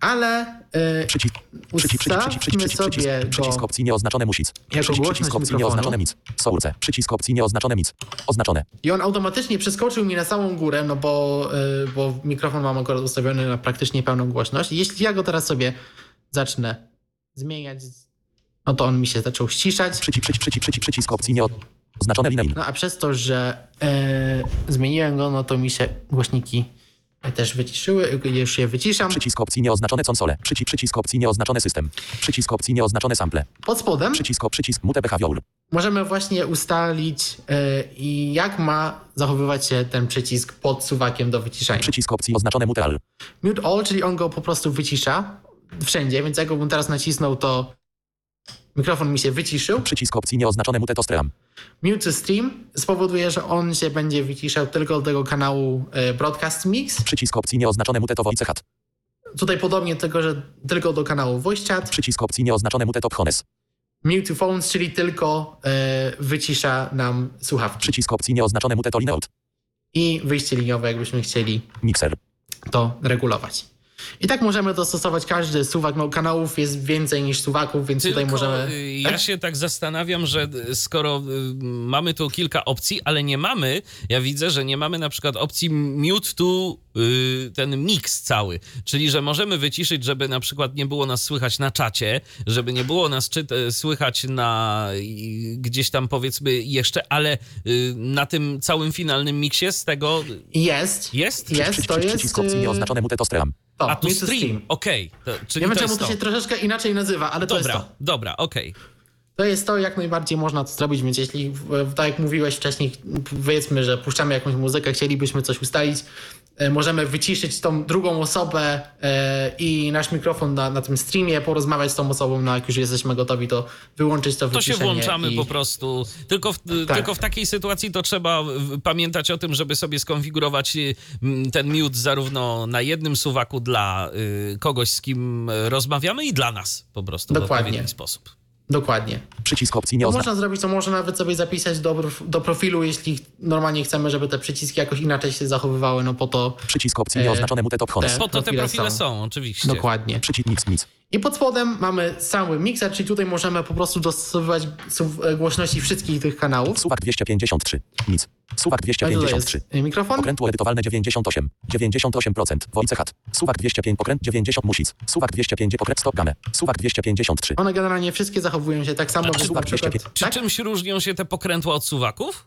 Ale e, Przycisk. Przycisk, przycisk, przycisk, przycisk, przycisk, przycisk, sobie przycisk go opcji nieoznaczone music. jako Przycisk, przycisk opcji nieoznaczone nic. Source. Przycisk opcji nieoznaczone nic. Oznaczone. i on automatycznie przeskoczył mi na samą górę, no bo, bo mikrofon mam akurat ustawiony na praktycznie pełną głośność. Jeśli ja go teraz sobie zacznę zmieniać, no to on mi się zaczął ściszać. Przycisk, przycisk, przycisk, przycisk, przycisk opcji nieoznaczone line. No a przez to, że e, zmieniłem go, no to mi się głośniki też wyciszyły, już je wyciszam. Przycisk opcji nieoznaczone console. Przycisk, przycisk opcji nieoznaczone system. Przycisk opcji nieoznaczone sample. Pod spodem Przycisk, przycisk mute behavior. możemy właśnie ustalić e, jak ma zachowywać się ten przycisk pod suwakiem do wyciszania. Przycisk opcji oznaczone mute all. Mute all, czyli on go po prostu wycisza wszędzie, więc jak go bym teraz nacisnął, to mikrofon mi się wyciszył. Przycisk opcji nieoznaczone mute to stream. Mute stream spowoduje, że on się będzie wyciszał tylko do tego kanału e, Broadcast Mix. Przycisk opcji nieoznaczone mute to voice chat. Tutaj podobnie tylko, że tylko do kanału Voice Chat. Przycisk opcji nieoznaczone mute to phones. Mute phones, czyli tylko e, wycisza nam słuchawki. Przycisk opcji nieoznaczone mute to lineout. I wyjście liniowe, jakbyśmy chcieli Mixer. to regulować. I tak możemy dostosować każdy suwak. No, kanałów jest więcej niż suwaków, więc tutaj Tylko, możemy. y, Ja się tak zastanawiam, że y, skoro y, mamy tu kilka opcji, ale nie mamy, ja widzę, że nie mamy na przykład opcji mute to y, ten mix cały. Czyli, że możemy wyciszyć, żeby na przykład nie było nas słychać na czacie, żeby nie było nas czyt, słychać na y, gdzieś tam powiedzmy jeszcze, ale y, na tym całym finalnym miksie z tego Jest. jest? Jest, to jest. przycisk opcji nieoznaczone mute to stream. To, A tu to stream, okej. To- Czyli Nie wiem, to czemu jest to się troszeczkę inaczej nazywa, ale to Dobra, jest to. dobra, okej. To jest to, jak najbardziej można to zrobić, więc jeśli, tak jak mówiłeś wcześniej, powiedzmy, że puszczamy jakąś muzykę, chcielibyśmy coś ustalić, możemy wyciszyć tą drugą osobę e, i nasz mikrofon na, na tym streamie, porozmawiać z tą osobą, no jak już jesteśmy gotowi, to wyłączyć to To się wyciszenie. włączamy i... po prostu. Tylko w, Tak. tylko w takiej sytuacji to trzeba w- pamiętać o tym, żeby sobie skonfigurować y, ten mute zarówno na jednym suwaku dla y, kogoś, z kim rozmawiamy i dla nas po prostu w Dokładnie. odpowiedni sposób. Dokładnie. Przycisk opcji To nieoznaczone. można zrobić, to można nawet sobie zapisać do, do profilu, jeśli normalnie chcemy, żeby te przyciski jakoś inaczej się zachowywały, no po to Przycisk opcji E, nieoznaczone phones. te- Po to te profile są. są, oczywiście. dokładnie. Przycisk mix mix. I pod spodem mamy cały mikser, czyli tutaj możemy po prostu dostosowywać głośności wszystkich tych kanałów. Suwak 253. Nic. Suwak No i tutaj 253. jest y, mikrofon. Okrętło edytowalne 98. 98%. Voice chat. Suwak 205. Okręt 90 music. Suwak 205. Okręt stop game. Suwak 253. One generalnie wszystkie zachowują się tak samo, na przykład... Czy Tak? czymś różnią się te pokrętła od suwaków?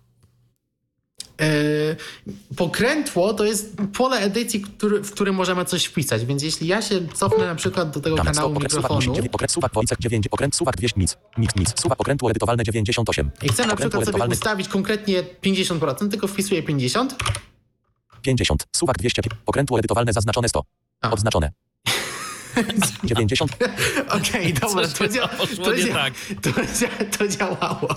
Yy, pokrętło to jest pole edycji, który, w którym możemy coś wpisać, więc jeśli ja się cofnę na przykład do tego kanału mikrofonu music. dziewię- Okręt suwak voice 9. Okręt suwak 200. Nic. Nic nic. Suwak okrętło edytowalne 98. i chcę na przykład sobie ustawić konkretnie 50%, tylko wpisuję 50. 50. Suwak 200. Okrętło edytowalne zaznaczone 100. A. Odznaczone. 90. Okej, dobra, Coś to, dzia- to, nie dzia- tak. to, dzia- to działało.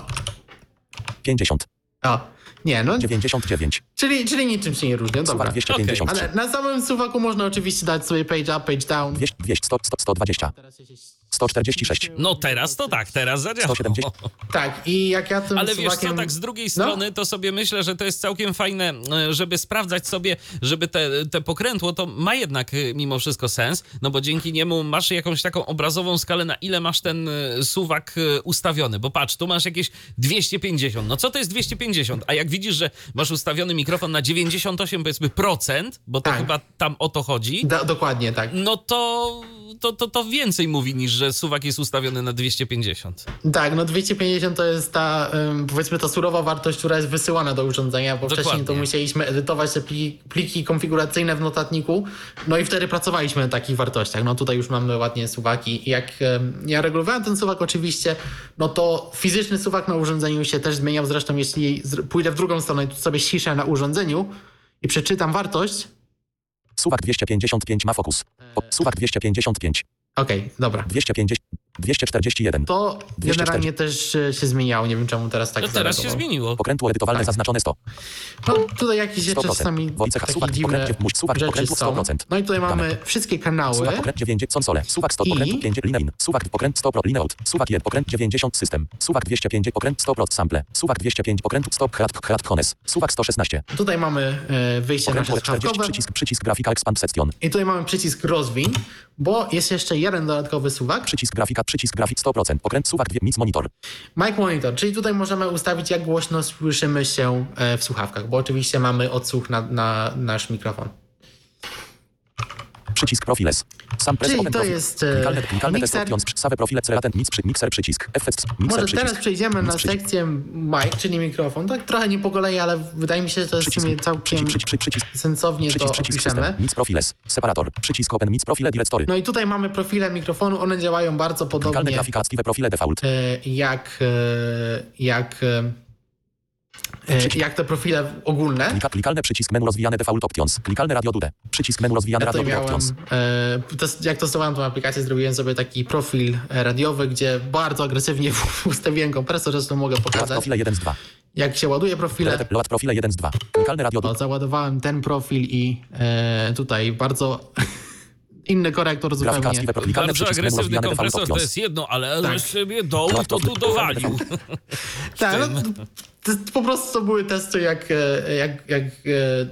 50. O, nie, no, 99. czyli, czyli niczym się nie różnią, dobra. Suwak 253. Ale na samym suwaku można oczywiście dać sobie page up, page down. 200. 200. 100. 100 120. Teraz ja się- 146. No teraz to tak, teraz zadziałało. 170. Tak, i jak ja tym Ale wiesz suwakiem... co, tak z drugiej No. strony to sobie myślę, że to jest całkiem fajne, e, żeby sprawdzać sobie, żeby te, te pokrętło to ma jednak e, mimo wszystko sens, no bo dzięki niemu masz jakąś taką obrazową skalę, na ile masz ten e, suwak ustawiony, bo patrz, tu masz jakieś 250, no co to jest 250? A jak widzisz, że masz ustawiony mikrofon na 98 powiedzmy procent, bo to Tak. chyba tam o to chodzi, Do, dokładnie tak. no to, to, to, to więcej mówi niż, że suwak jest ustawiony na 250. Tak, no 250 to jest ta, powiedzmy, ta surowa wartość, która jest wysyłana do urządzenia, bo wcześniej to Dokładnie. musieliśmy edytować te pliki, pliki konfiguracyjne w notatniku, no i wtedy pracowaliśmy na takich wartościach. No tutaj już mamy ładnie suwaki. I Jak ja regulowałem ten suwak oczywiście, no to fizyczny suwak na urządzeniu się też zmieniał. Zresztą jeśli pójdę w drugą stronę i tu sobie ściszę na urządzeniu i przeczytam wartość, Suwak 255 ma fokus. Suwak 255. okej, dobra, 250. 241. to 240. generalnie też e, się zmieniało. Nie wiem czemu teraz tak No teraz się zareagował. zmieniło. Okrętło edytowalne Tak. zaznaczone 100. No tutaj jakieś jeszcze 100%. czasami Wojciech, takie suwak, dziwne okręt, muś, suwak, rzeczy są. 100%. No i tutaj mamy Dane. wszystkie kanały. Suwak okręt 9 konsole. Suwak 100 I- okręt 5 linein. Suwak okręt 100 pro lineout. Suwak 1 okręt 90 system. Suwak 205 okręt 100 pro sample. Suwak 205 okręt stop hrat hrat hones. Suwak 116. Tutaj mamy e, wyjście Okręt nasze 40 słuchawkowe. przycisk przycisk grafika expand section. I tutaj mamy przycisk rozwin, bo jest jeszcze jeden dodatkowy suwak. Przycisk grafika przycisk grafik 100%. Okręt suwak 2 mic monitor. Mic monitor, czyli tutaj możemy ustawić jak głośno słyszymy się e, w słuchawkach, bo oczywiście mamy odsłuch na, na nasz mikrofon. Przycisk profiles. Sam press Czyli open to profil. jest, e, Klikalne, klikalne test mixer. options. Save profile celatent mix przy mixer przycisk. Effects mixer Może przycisk. teraz przejdziemy na przycisk. sekcję mic, czyli mikrofon. Tak trochę nie po kolei, ale wydaje mi się, że to jest w Przycisk, sumie całkiem przycisk, przycisk, przycisk, sensownie to przycisk, przycisk opiszemy. Mix profiles. Separator. Przycisk open mix profile directory. No i tutaj mamy profile mikrofonu, one działają bardzo Klikalne podobnie grafika active profile default. e, jak, e, jak jak te profile ogólne. Klika, klikalne przycisk menu rozwijane default options. Klikalne radio dude. Przycisk menu rozwijane Ja to radio miałem, options. e, test, jak testowałem tą aplikację, zrobiłem sobie taki profil e, radiowy, gdzie bardzo agresywnie ustawiłem kompresor, zresztą mogę pokazać. profile 1 z 2. Jak się ładuje profile, Load, profile 1 z 2. Klikalne radio to dude. załadowałem ten profil i e, tutaj bardzo inny korektor zupełnie. Bardzo agresywny kompresor to jest jedno, ale Tak. tak. sobie dołu Load to tu dowalił. Tak, no, to, po prostu to były testy, jak, e, jak, jak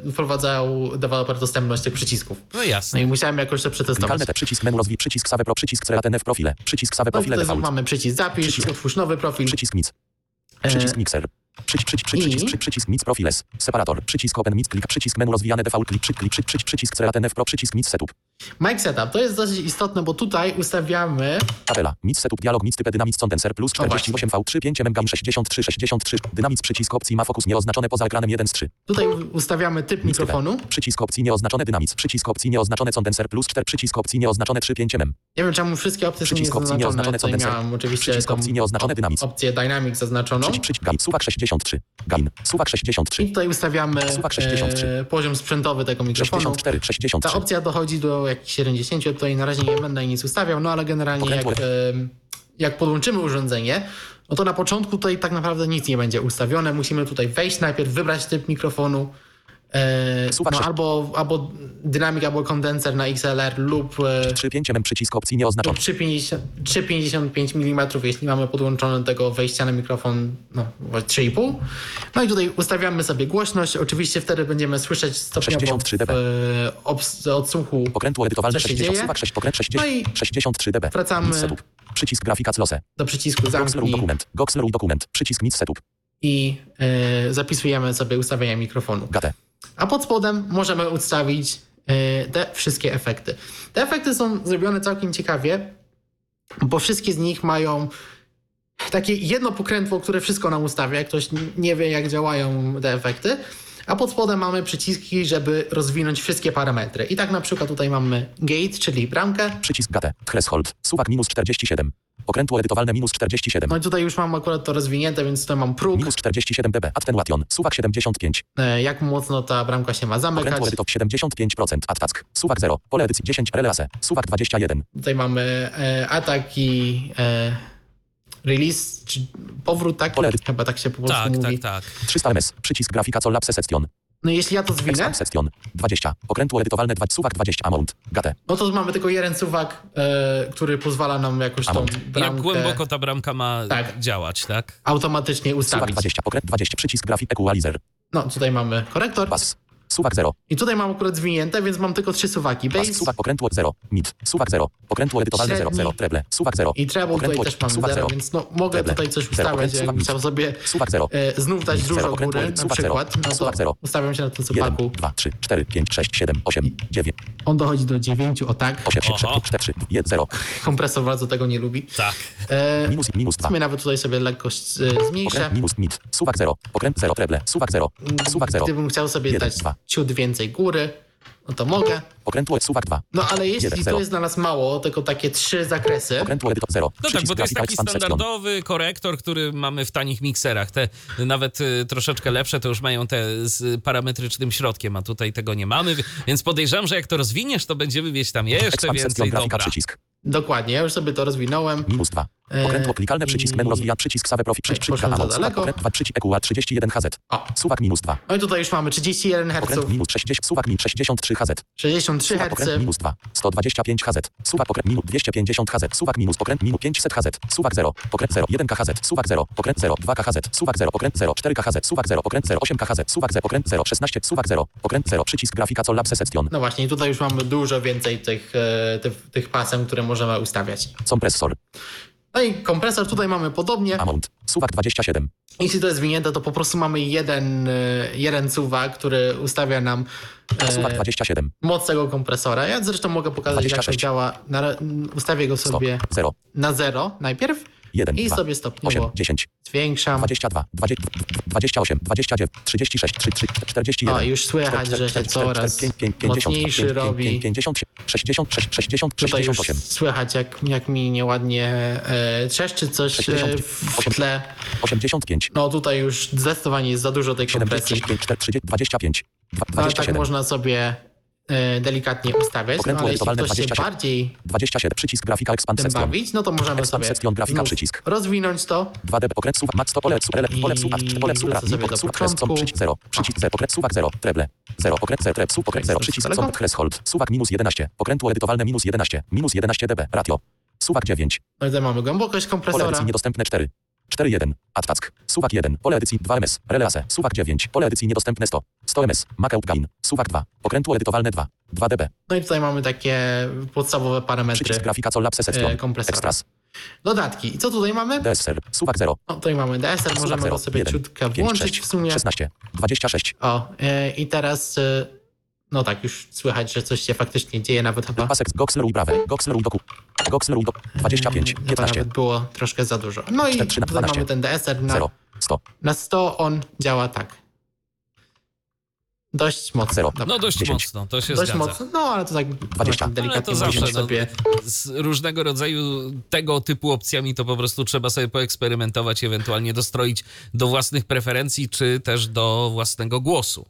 e, wprowadzał deweloper dostępność tych przycisków. No No jasne. i musiałem jakoś to przetestować. Klikalne te przycisk menu rozwij. Przycisk save pro. Przycisk CRTN w profile. Przycisk save No profile tutaj default. mamy przycisk zapisz, Przycisk. utwórz nowy profil. Przycisk. E, Przycisk mixer. Przycisk, przycisk, przycisk, przycisk, przycisk mix profiles. Separator. Przycisk open mix klik. Przycisk menu rozwijane default klik. Przycisk, przycisk, przycisk, przycisk CRTN w pro. Przycisk mix setup. Mic setup to jest dosyć istotne, bo tutaj ustawiamy Tabela. Mix setup dialog mix typy dynamic condenser plus O, właśnie. 48 V3 5 mm 63 63 dynamic przycisk opcji ma fokus nieoznaczone poza ekranem 1 z 3. Tutaj ustawiamy typ typy. mikrofonu. Przycisk opcji nieoznaczone dynamic. Przycisk opcji nieoznaczone condenser plus 4 przycisk opcji nieoznaczone 3 5 mm. Nie wiem czemu wszystkie opcje Przycisk są nieoznaczone Tutaj condenser. miałem oczywiście Przycisk opcji nieoznaczone dynamic. opcję Dynamic zaznaczoną. Przycisk, przycisk gain. Suwak 63. Gain. Suwak 63. I tutaj ustawiamy Suwak 63. e, poziom sprzętowy tego mikrofonu. 64. Ta 63. opcja dochodzi do jakichś 70, tutaj na razie nie będę nic ustawiał, no ale generalnie jak, jak podłączymy urządzenie, no to na początku tutaj tak naprawdę nic nie będzie ustawione. Musimy tutaj wejść najpierw, wybrać typ mikrofonu, no, sześć- albo, albo dynamik, albo kondenser na XLR lub, e, 3 5 mm przycisk opcji. 3,50 3,55 mm, jeśli mamy podłączony do tego wejścia na mikrofon no, 3,5. No i tutaj ustawiamy sobie głośność. Oczywiście wtedy będziemy słyszeć stopniowo 63 dB. w, e, obs- odsłuchu Pokrętło edytowalne Co się 60. dzieje? Suwak 6. Pokręt 60. No i 63 dB. wracamy-. Przycisk grafika close. do przycisku zamknij dokument. Goxler dokument. Przycisk mix setup. i e, zapisujemy sobie ustawienia mikrofonu. Gate. A pod spodem możemy ustawić e, te wszystkie efekty. Te efekty są zrobione całkiem ciekawie, bo wszystkie z nich mają takie jedno pokrętło, które wszystko nam ustawia. Jak ktoś nie wie, jak działają te efekty. A pod spodem mamy przyciski, żeby rozwinąć wszystkie parametry. I tak na przykład tutaj mamy gate, czyli bramkę. Przycisk gate. Threshold. Suwak minus 47. Pokrętło edytowalne minus 47. No i tutaj już mam akurat to rozwinięte, więc tutaj mam próg, Minus 47 dB. Attenuation. Suwak 75. e, jak mocno ta bramka się ma zamykać. Pokrętło edytow 75%. Attack. Suwak 0. Pole edycji 10. Relase. Suwak 21. Tutaj mamy e, atak i e, release, czy powrót, tak? Pole- Chyba tak się po polsku Tak, mówi. tak, tak. 300 ms. Przycisk grafika collapse section. No jeśli ja to zwinę, Exam section. 20. Pokrętło edytowalne 2. Suwak 20. Amount. Gate. no to mamy tylko jeden suwak, e, który pozwala nam jakoś tą Amount. Jak bramkę głęboko ta bramka ma Tak. działać, tak? automatycznie Suwak ustawić. 20. Pokręt 20. Przycisk grafik equalizer. No tutaj mamy korektor Bas. Suwak 0. i tutaj mam akurat zwinięte, więc mam tylko trzy suwaki. Bas. Base Suwak pokrętło 0. Mid. Suwak 0. Pokrętło edytowalne 0. Średni. 0. Treble. Suwak 0. i treble tutaj Pokrętło- też mamy suwak 0, zero. więc no, mogę Treble. tutaj coś Zero. ustawiać, suwak chciał sobie Suwak 0. e, znów dać Zero. dużo edycji. na Suwak zero. przykład, no to Suwak zero. ustawiam się na tym 1, suwaku. 2, 3, 4, 5, 6, 7, 8, 9, On dochodzi do 9, o tak. 8, 3, Oho. 4, 3, 1, 0. Kompresor bardzo tego nie lubi. Tak. E, Minus, minus w 2. sumie nawet tutaj sobie lekkość e, zmniejszę. Pokręt minus mid. Suwak 0. Pokręt 0. Treble. Suwak 0. Suwak 0. Gdybym chciał sobie dać. Ciut więcej góry, no to mogę. Pokrętło suwak 2. No ale jeśli Jeden, to zero. jest dla nas mało, tylko takie trzy zakresy, Pokrętło edytor 0. No tak, bo to jest taki standardowy korektor, który mamy w tanich mikserach. Te nawet y, troszeczkę lepsze to już mają te z parametrycznym środkiem, a tutaj tego nie mamy, więc podejrzewam, że jak to rozwiniesz, to będziemy mieć tam jeszcze więcej dobra. przycisk. Dokładnie, ja już sobie to rozwinąłem. Minus 2. E, Pokrętło klikalne przycisk menu rozwija przycisk save profil przycisk przycisk za amount. Suwak pokręt 2 przycisk EQA 31 HZ. O, Suwak minus 2. no i tutaj już mamy 31 Pokręt Hz, minus 60. Suwak min 63 HZ. 63 Suwak pokręt Hz, minus 2. 125 HZ. Suwak pokręt minus 250 HZ. Suwak minus pokręt minus 500 HZ. Suwak 0. Pokręt 0. 1 KHZ. Suwak 0. Pokręt 0. 2 KHZ. Suwak 0. Pokręt 0. 4 KHZ. Suwak 0. Pokręt 0. 8 KHZ. Suwak 0. Pokręt 0. 16. Suwak 0. Pokręt 0. Przycisk grafika collapse section. no właśnie, tutaj już mamy dużo więcej tych, e, tych, tych pasem, które możemy ustawiać. Kompresor. No i kompresor tutaj mamy podobnie. Amount. Suwak 27. Jeśli to jest zwinięte, to po prostu mamy jeden, e, jeden suwak, który ustawia nam Suwak e, 27. moc tego kompresora. Ja zresztą mogę pokazać, jak to 26. działa. Na, ustawię go Stop. sobie 0. na zero najpierw 1. i 2. sobie 8. stopniowo 10. zwiększam. 22, 20, 28, 29, 36, 3, 3, 41. O, już słychać, że się coraz mocniejszy robi. 50, 66, 60, Tutaj już 68. słychać, jak, jak mi nieładnie e, trzeszczy coś e, 60, w tle. 85. No tutaj już zdecydowanie jest za dużo tej kompresji. 75, 4, 30, 25. Dwa- No, ale tak 27. można sobie e, delikatnie ustawiać. No, Okrętło ale jeśli edytowalne ktoś się 27. bardziej 27. Przycisk grafika expand tym bawić, no to możemy Expand sobie section, grafika, przycisk. rozwinąć to. 2D okręt suwak max to pole su- ele- pole suwak pole suwak do suwak początku. przycisk 0 przycisk 0 okręt suwak 0 treble 0 okręt 0 treb suwak 0 przycisk daleko. są threshold suwak minus 11 okrętło edytowalne minus 11 minus 11 dB ratio suwak 9 No i tutaj mamy głębokość pole kompresora. edycji niedostępne 4 4.1 Adtask suwak 1 pole edycji 2 ms relase suwak 9 pole edycji niedostępne 100 100 ms Mac gain suwak 2 okrętło edytowalne 2 2 dB No i tutaj mamy takie podstawowe parametry przycisk grafika co lapse e, section kompresora. extras Dodatki. I co tutaj mamy? DSR suwak 0 No, tutaj mamy DSR, suwak możemy 0 go sobie 1 ciutkę 5 włączyć 6 w sumie. 16 26 O, e, i teraz, e, no tak, już słychać, że coś się faktycznie dzieje, nawet chyba, Pasek Goxler i Brave. Goxler doku. Do 25, chyba 15, nawet było troszkę za dużo. No i 4, 3 na tutaj 12. mamy ten DSR na, 0, 100, na 100, on działa tak. Dość mocno. Zero. No dość 10. mocno, to się Dość zgadza. mocno, no ale to tak 20. właśnie Ale delikatnie to zawsze no, sobie... z różnego rodzaju tego typu opcjami to po prostu trzeba sobie poeksperymentować, ewentualnie dostroić do własnych preferencji, czy też do własnego głosu.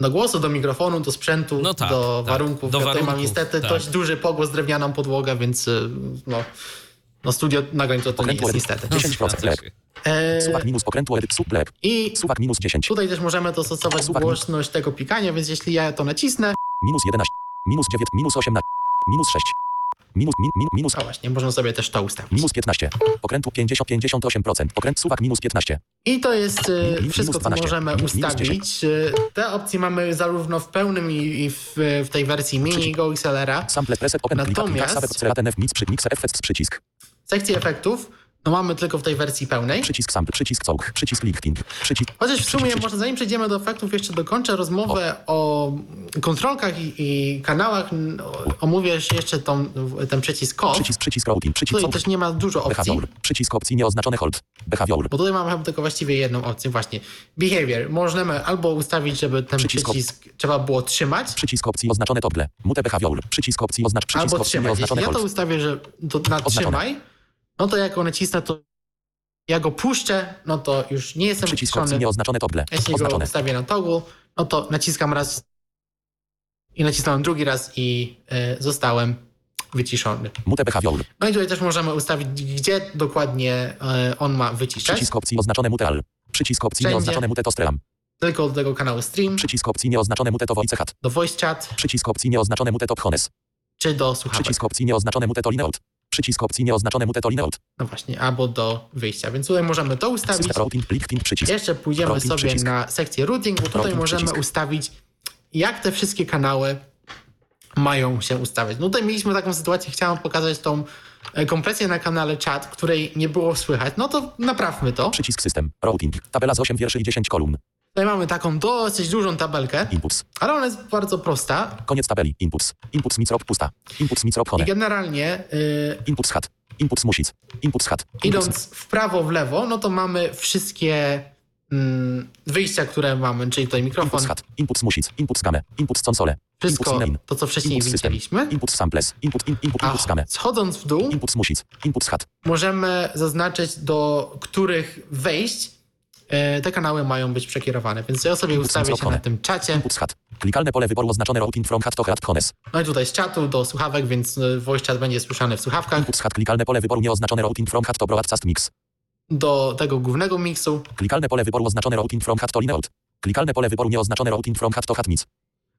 Do głosu, do mikrofonu, do sprzętu, No tak, do tak. warunków. Do ja tutaj mam warunków, niestety tak. dość duży pogłos, drewnianą podłogę, więc y, no, no studio nagrań to, to nie jest niestety. 10% Zgadza lep. E, Suwak minus pokrętło edyt sub lep. I Suwak minus 10, tutaj też możemy dostosować Suwak- głośność tego pikania, więc jeśli ja to nacisnę, minus 11, minus 9, minus 18, minus 6, minus, min, min, minus, a właśnie, można sobie też to ustawić. minus 15, pokrętło 50, 58%, pokręt suwak minus 15, I to jest y, Minus wszystko, co 12, możemy ustawić. Y, Te opcje mamy zarówno w pełnym i, i w, w tej wersji mini Go XLR-a. sample preset open Natomiast- przycisk, Sekcję efektów no mamy tylko w tej wersji pełnej. przycisk sample, przycisk całk, przycisk lifting, przycisk, Chociaż w sumie, może zanim przejdziemy do efektów, jeszcze dokończę rozmowę o kontrolkach i, i kanałach. O- Omówię jeszcze tą, ten przycisk COF. przycisk, przycisk routing, przycisk Tutaj całk, też nie ma dużo opcji, behavior, przycisk opcji nieoznaczone hold, behavior, bo tutaj mamy tylko właściwie jedną opcję, właśnie. Behavior. Możemy albo ustawić, żeby ten Przycisk op- przycisk trzeba było trzymać, Przycisk opcji oznaczone toggle. Mute behavior. Przycisk opcji oznacz przycisk albo opcji trzymać. Jeśli nieoznaczone ja to ustawię, że to na trzymaj, no to jak one cisnę, to ja go puszczę, no to już nie jestem Przycisk opcji nieoznaczone toggle. Jeśli go Oznaczone. ustawię na toggle, no to naciskam raz i nacisnąłem drugi raz i e, zostałem wyciszony. Mute behavior. No i tutaj też możemy ustawić, gdzie dokładnie e, on ma wyciszać. Przycisk opcji oznaczone mute al. Przycisk opcji Wszędzie. nieoznaczone mute to stream. Tylko do tego kanału stream, Przycisk opcji nieoznaczone mute to voice chat. do voice chat, Przycisk opcji nieoznaczone mute to phones. czy do słuchawek. Przycisk opcji nieoznaczone mute to lineout. Przycisk opcji nieoznaczone mute to lineout. No właśnie, albo do wyjścia. Więc tutaj możemy to ustawić. System routing lifting przycisk. Jeszcze pójdziemy Routing sobie przycisk. na sekcję routing, bo tutaj Routing możemy przycisk. ustawić, jak te wszystkie kanały mają się ustawiać. No tutaj mieliśmy taką sytuację, chciałem pokazać tą e, kompresję na kanale chat, której nie było słychać. No to naprawmy to. Przycisk system. Routing. Tabela z 8 wierszy i 10 kolumn. Tutaj mamy taką dosyć dużą tabelkę, Inputs. ale ona jest bardzo prosta Koniec tabeli. Inputs. Inputs microp pusta. Inputs microp i hone. generalnie y, Inputs hat. Inputs music. Inputs hat. Inputs idąc w prawo, w lewo, no to mamy wszystkie mm, wyjścia, które mamy, czyli tutaj mikrofon, Inputs hat. Inputs music. Inputs game. Inputs console. wszystko to, co wcześniej system. widzieliśmy. Inputs samples. Input, in, input, A inputs game. schodząc w dół, Inputs music. Inputs hat. możemy zaznaczyć, do których wejść te kanały mają być przekierowane. Więc ja sobie ustawię się na tym czacie. Klikalne pole wyboru oznaczone routing from hat to hat hones. No i tutaj z czatu do słuchawek, więc e, voice chat będzie słyszany w słuchawkach. Hat. Klikalne pole wyboru nieoznaczone routing from hat to broadcast mix. Do tego głównego miksu. Klikalne pole wyboru oznaczone routing from hat to lineout. Klikalne pole wyboru nieoznaczone routing from hat to hat mix.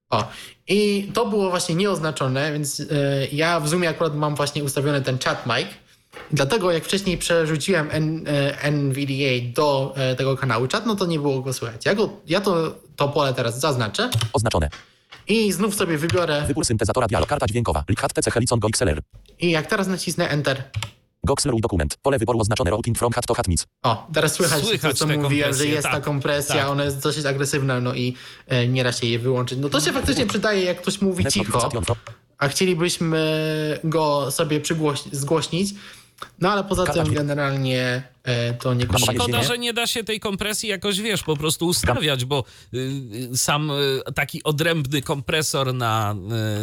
O, i to było właśnie nieoznaczone, więc e, ja w Zoomie akurat mam właśnie ustawiony ten chat mic. Dlatego jak wcześniej przerzuciłem N, e, NVDA do e, tego kanału chat, no to nie było go słychać. Ja, go, ja to, to pole teraz zaznaczę Oznaczone. i znów sobie wybiorę Wybór syntezatora dialog. Karta dźwiękowa. Lik hat TC Helicon Go XLR. i jak teraz nacisnę Enter, Goxler i dokument. Pole wyboru oznaczone routing from hat to hat mix. o, teraz słychać, Słychać to, co mówiłem, że jest ta tak, kompresja, tak. ona jest dosyć agresywna, no i e, nie da się jej wyłączyć. No to się faktycznie przydaje, jak ktoś mówi cicho, a chcielibyśmy go sobie przygłoś- zgłośnić, No ale poza tym generalnie e, to nie. Szkoda, że nie da się tej kompresji jakoś, wiesz, po prostu ustawiać, bo y, y, sam y, taki odrębny kompresor na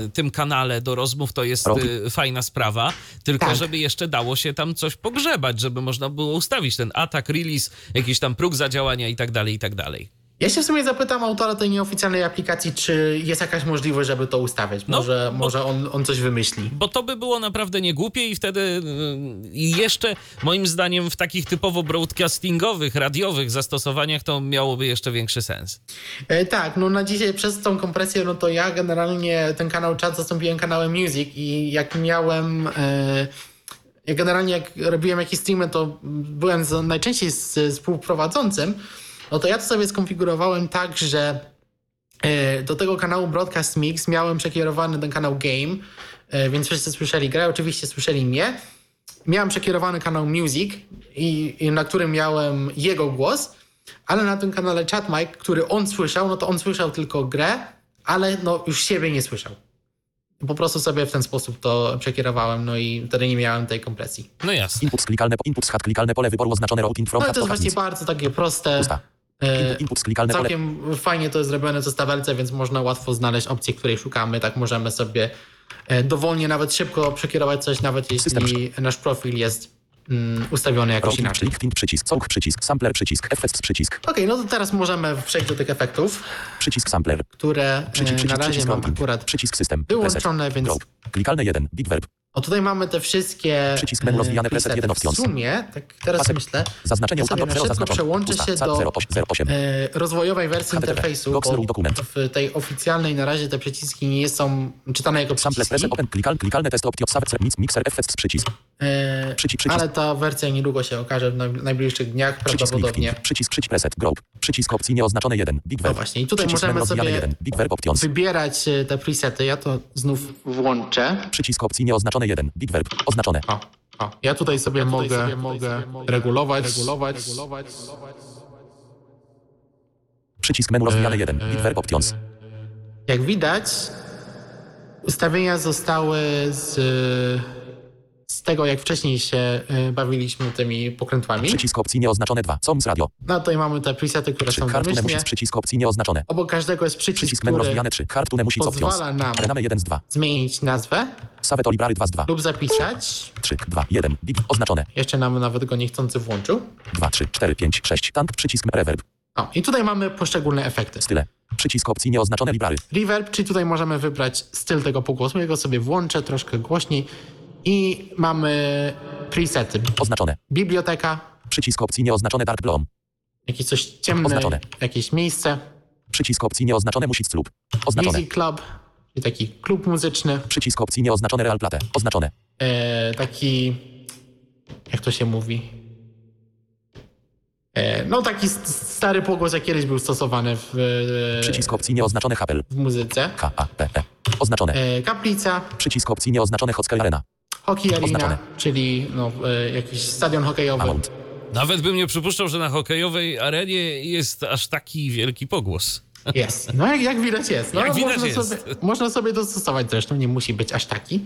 y, tym kanale do rozmów to jest y, fajna sprawa, tylko Tak. żeby jeszcze dało się tam coś pogrzebać, żeby można było ustawić ten atak, release, jakiś tam próg zadziałania i tak dalej, i tak dalej. Ja się w sumie zapytam autora tej nieoficjalnej aplikacji, czy jest jakaś możliwość, żeby to ustawiać. No, Może, bo- może on, on coś wymyśli. Bo to by było naprawdę niegłupie i wtedy y, i jeszcze moim zdaniem w takich typowo broadcastingowych, radiowych zastosowaniach to miałoby jeszcze większy sens. E, tak, no na dzisiaj przez tą kompresję, no to ja generalnie ten kanał chat zastąpiłem kanałem music i jak miałem... E, ja generalnie jak robiłem jakieś streamy, to byłem z, najczęściej z współprowadzącym, no to ja to sobie skonfigurowałem tak, że e, do tego kanału Broadcast Mix miałem przekierowany ten kanał Game, e, więc wszyscy słyszeli grę, oczywiście słyszeli mnie. Miałem przekierowany kanał Music, i, i na którym miałem jego głos, ale na tym kanale Chat Mic, który on słyszał, no to on słyszał tylko grę, ale no już siebie nie słyszał. Po prostu sobie w ten sposób to przekierowałem, no i wtedy nie miałem tej kompresji. No jasne. Input klikalne, input hat klikalne pole wyboru oznaczone routing from No to jest właśnie bardzo takie proste. Pusta. E, Input, input klikalne pole. Całkiem fajnie to jest zrobione to jest tabelce, więc można łatwo znaleźć opcję, której szukamy. Tak możemy sobie e, dowolnie, nawet szybko przekierować coś, nawet System jeśli nasz profil jest mm, ustawiony jakoś Routing, inaczej. link, przycisk, soak przycisk, sampler przycisk, effects przycisk, Okej, no to teraz możemy przejść do tych efektów, przycisk sampler, które e, przycisk, na przycisk, razie przycisk mam akurat przycisk system, wyłączone, reset, więc drop, klikalne 1, bit verb, o tutaj mamy te wszystkie Przycisk menu rozwijane, preset presety. jeden W options. sumie, tak teraz Pasek. myślę, zaznaczenie sobie na 0 szybko przełączę pusta, się za- do 08, 08, e, rozwojowej wersji HTTP, interfejsu, Docs, bo dokument. w tej oficjalnej na razie te przyciski nie są czytane jako sample przyciski. preset open, klikal, klikalne test savet, mix, mixer, effects przycisk, E, Przycisk, przycisk. Ale ta wersja niedługo się okaże w naj- najbliższych dniach przycisk, prawdopodobnie. link, przycisk, przycisk, preset, group, przycisk opcji nieoznaczone 1, bit verb, właśnie, i tutaj przycisk możemy sobie 1, bit verb options, Wybierać e, te presety. Ja to znów włączę. przycisk opcji nieoznaczone 1, bit verb, oznaczone, O, o. Ja tutaj sobie mogę, mogę regulować, regulować, regulować. przycisk menu rozwijane 1, bit verb options, Jak widać, ustawienia zostały z, z tego, jak wcześniej się e, bawiliśmy tymi pokrętłami. przycisk opcji nieoznaczone 2, COMS radio, No tutaj mamy te presety, które są domyślnie. music, przycisk opcji nieoznaczone. Obok każdego jest przycisk, Przycisk który rozwijane 3. Hard music options. pozwala nam Rename 1 z 2. zmienić nazwę Saveto library 2 z 2. lub zapisać. 3, 2, 1. Bit oznaczone. Jeszcze nam nawet go niechcący włączył. 2, 3, 4, 5, 6. Tank przycisk reverb. O, i tutaj mamy poszczególne efekty. Style. Przycisk opcji nieoznaczone library. Reverb, czyli tutaj możemy wybrać styl tego pogłosu. Ja go sobie włączę troszkę głośniej. I mamy presety. Oznaczone. Biblioteka, Przycisk opcji nieoznaczone dark bloom. jakieś coś ciemne, Oznaczone. jakieś miejsce. Przycisk opcji nieoznaczone music lub. Oznaczone. Music Club, i taki klub muzyczny. Przycisk opcji nieoznaczone real plate. Oznaczone. E, taki, jak to się mówi? E, no taki st- stary pogłos, jak kiedyś był stosowany w, e, Przycisk opcji nieoznaczone hapel. w muzyce. K, A, P, E. Oznaczone. E, kaplica, Przycisk opcji nieoznaczone hockey arena. Hockey arena, Oznaczone. czyli no, e, jakiś stadion hokejowy. Amount. Nawet bym nie przypuszczał, że na hokejowej arenie jest aż taki wielki pogłos. Jest. No jak, jak widać jest. No, Jak widać można, jest. Sobie, można sobie dostosować zresztą, nie musi być aż taki.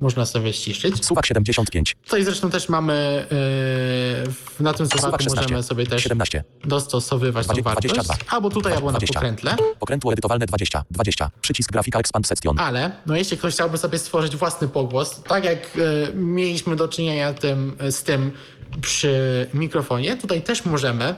Można sobie ściszyć. Suwak 75. Tutaj zresztą też mamy w- na tym Suwak suwaku 16. możemy sobie też 17. dostosowywać tą 20, wartość. 22. Albo tutaj, albo na 20. pokrętle. Pokrętło edytowalne 20. 20. Przycisk grafika expand section. Ale no jeśli ktoś chciałby sobie stworzyć własny pogłos, tak jak e, mieliśmy do czynienia tym, z tym przy mikrofonie, tutaj też możemy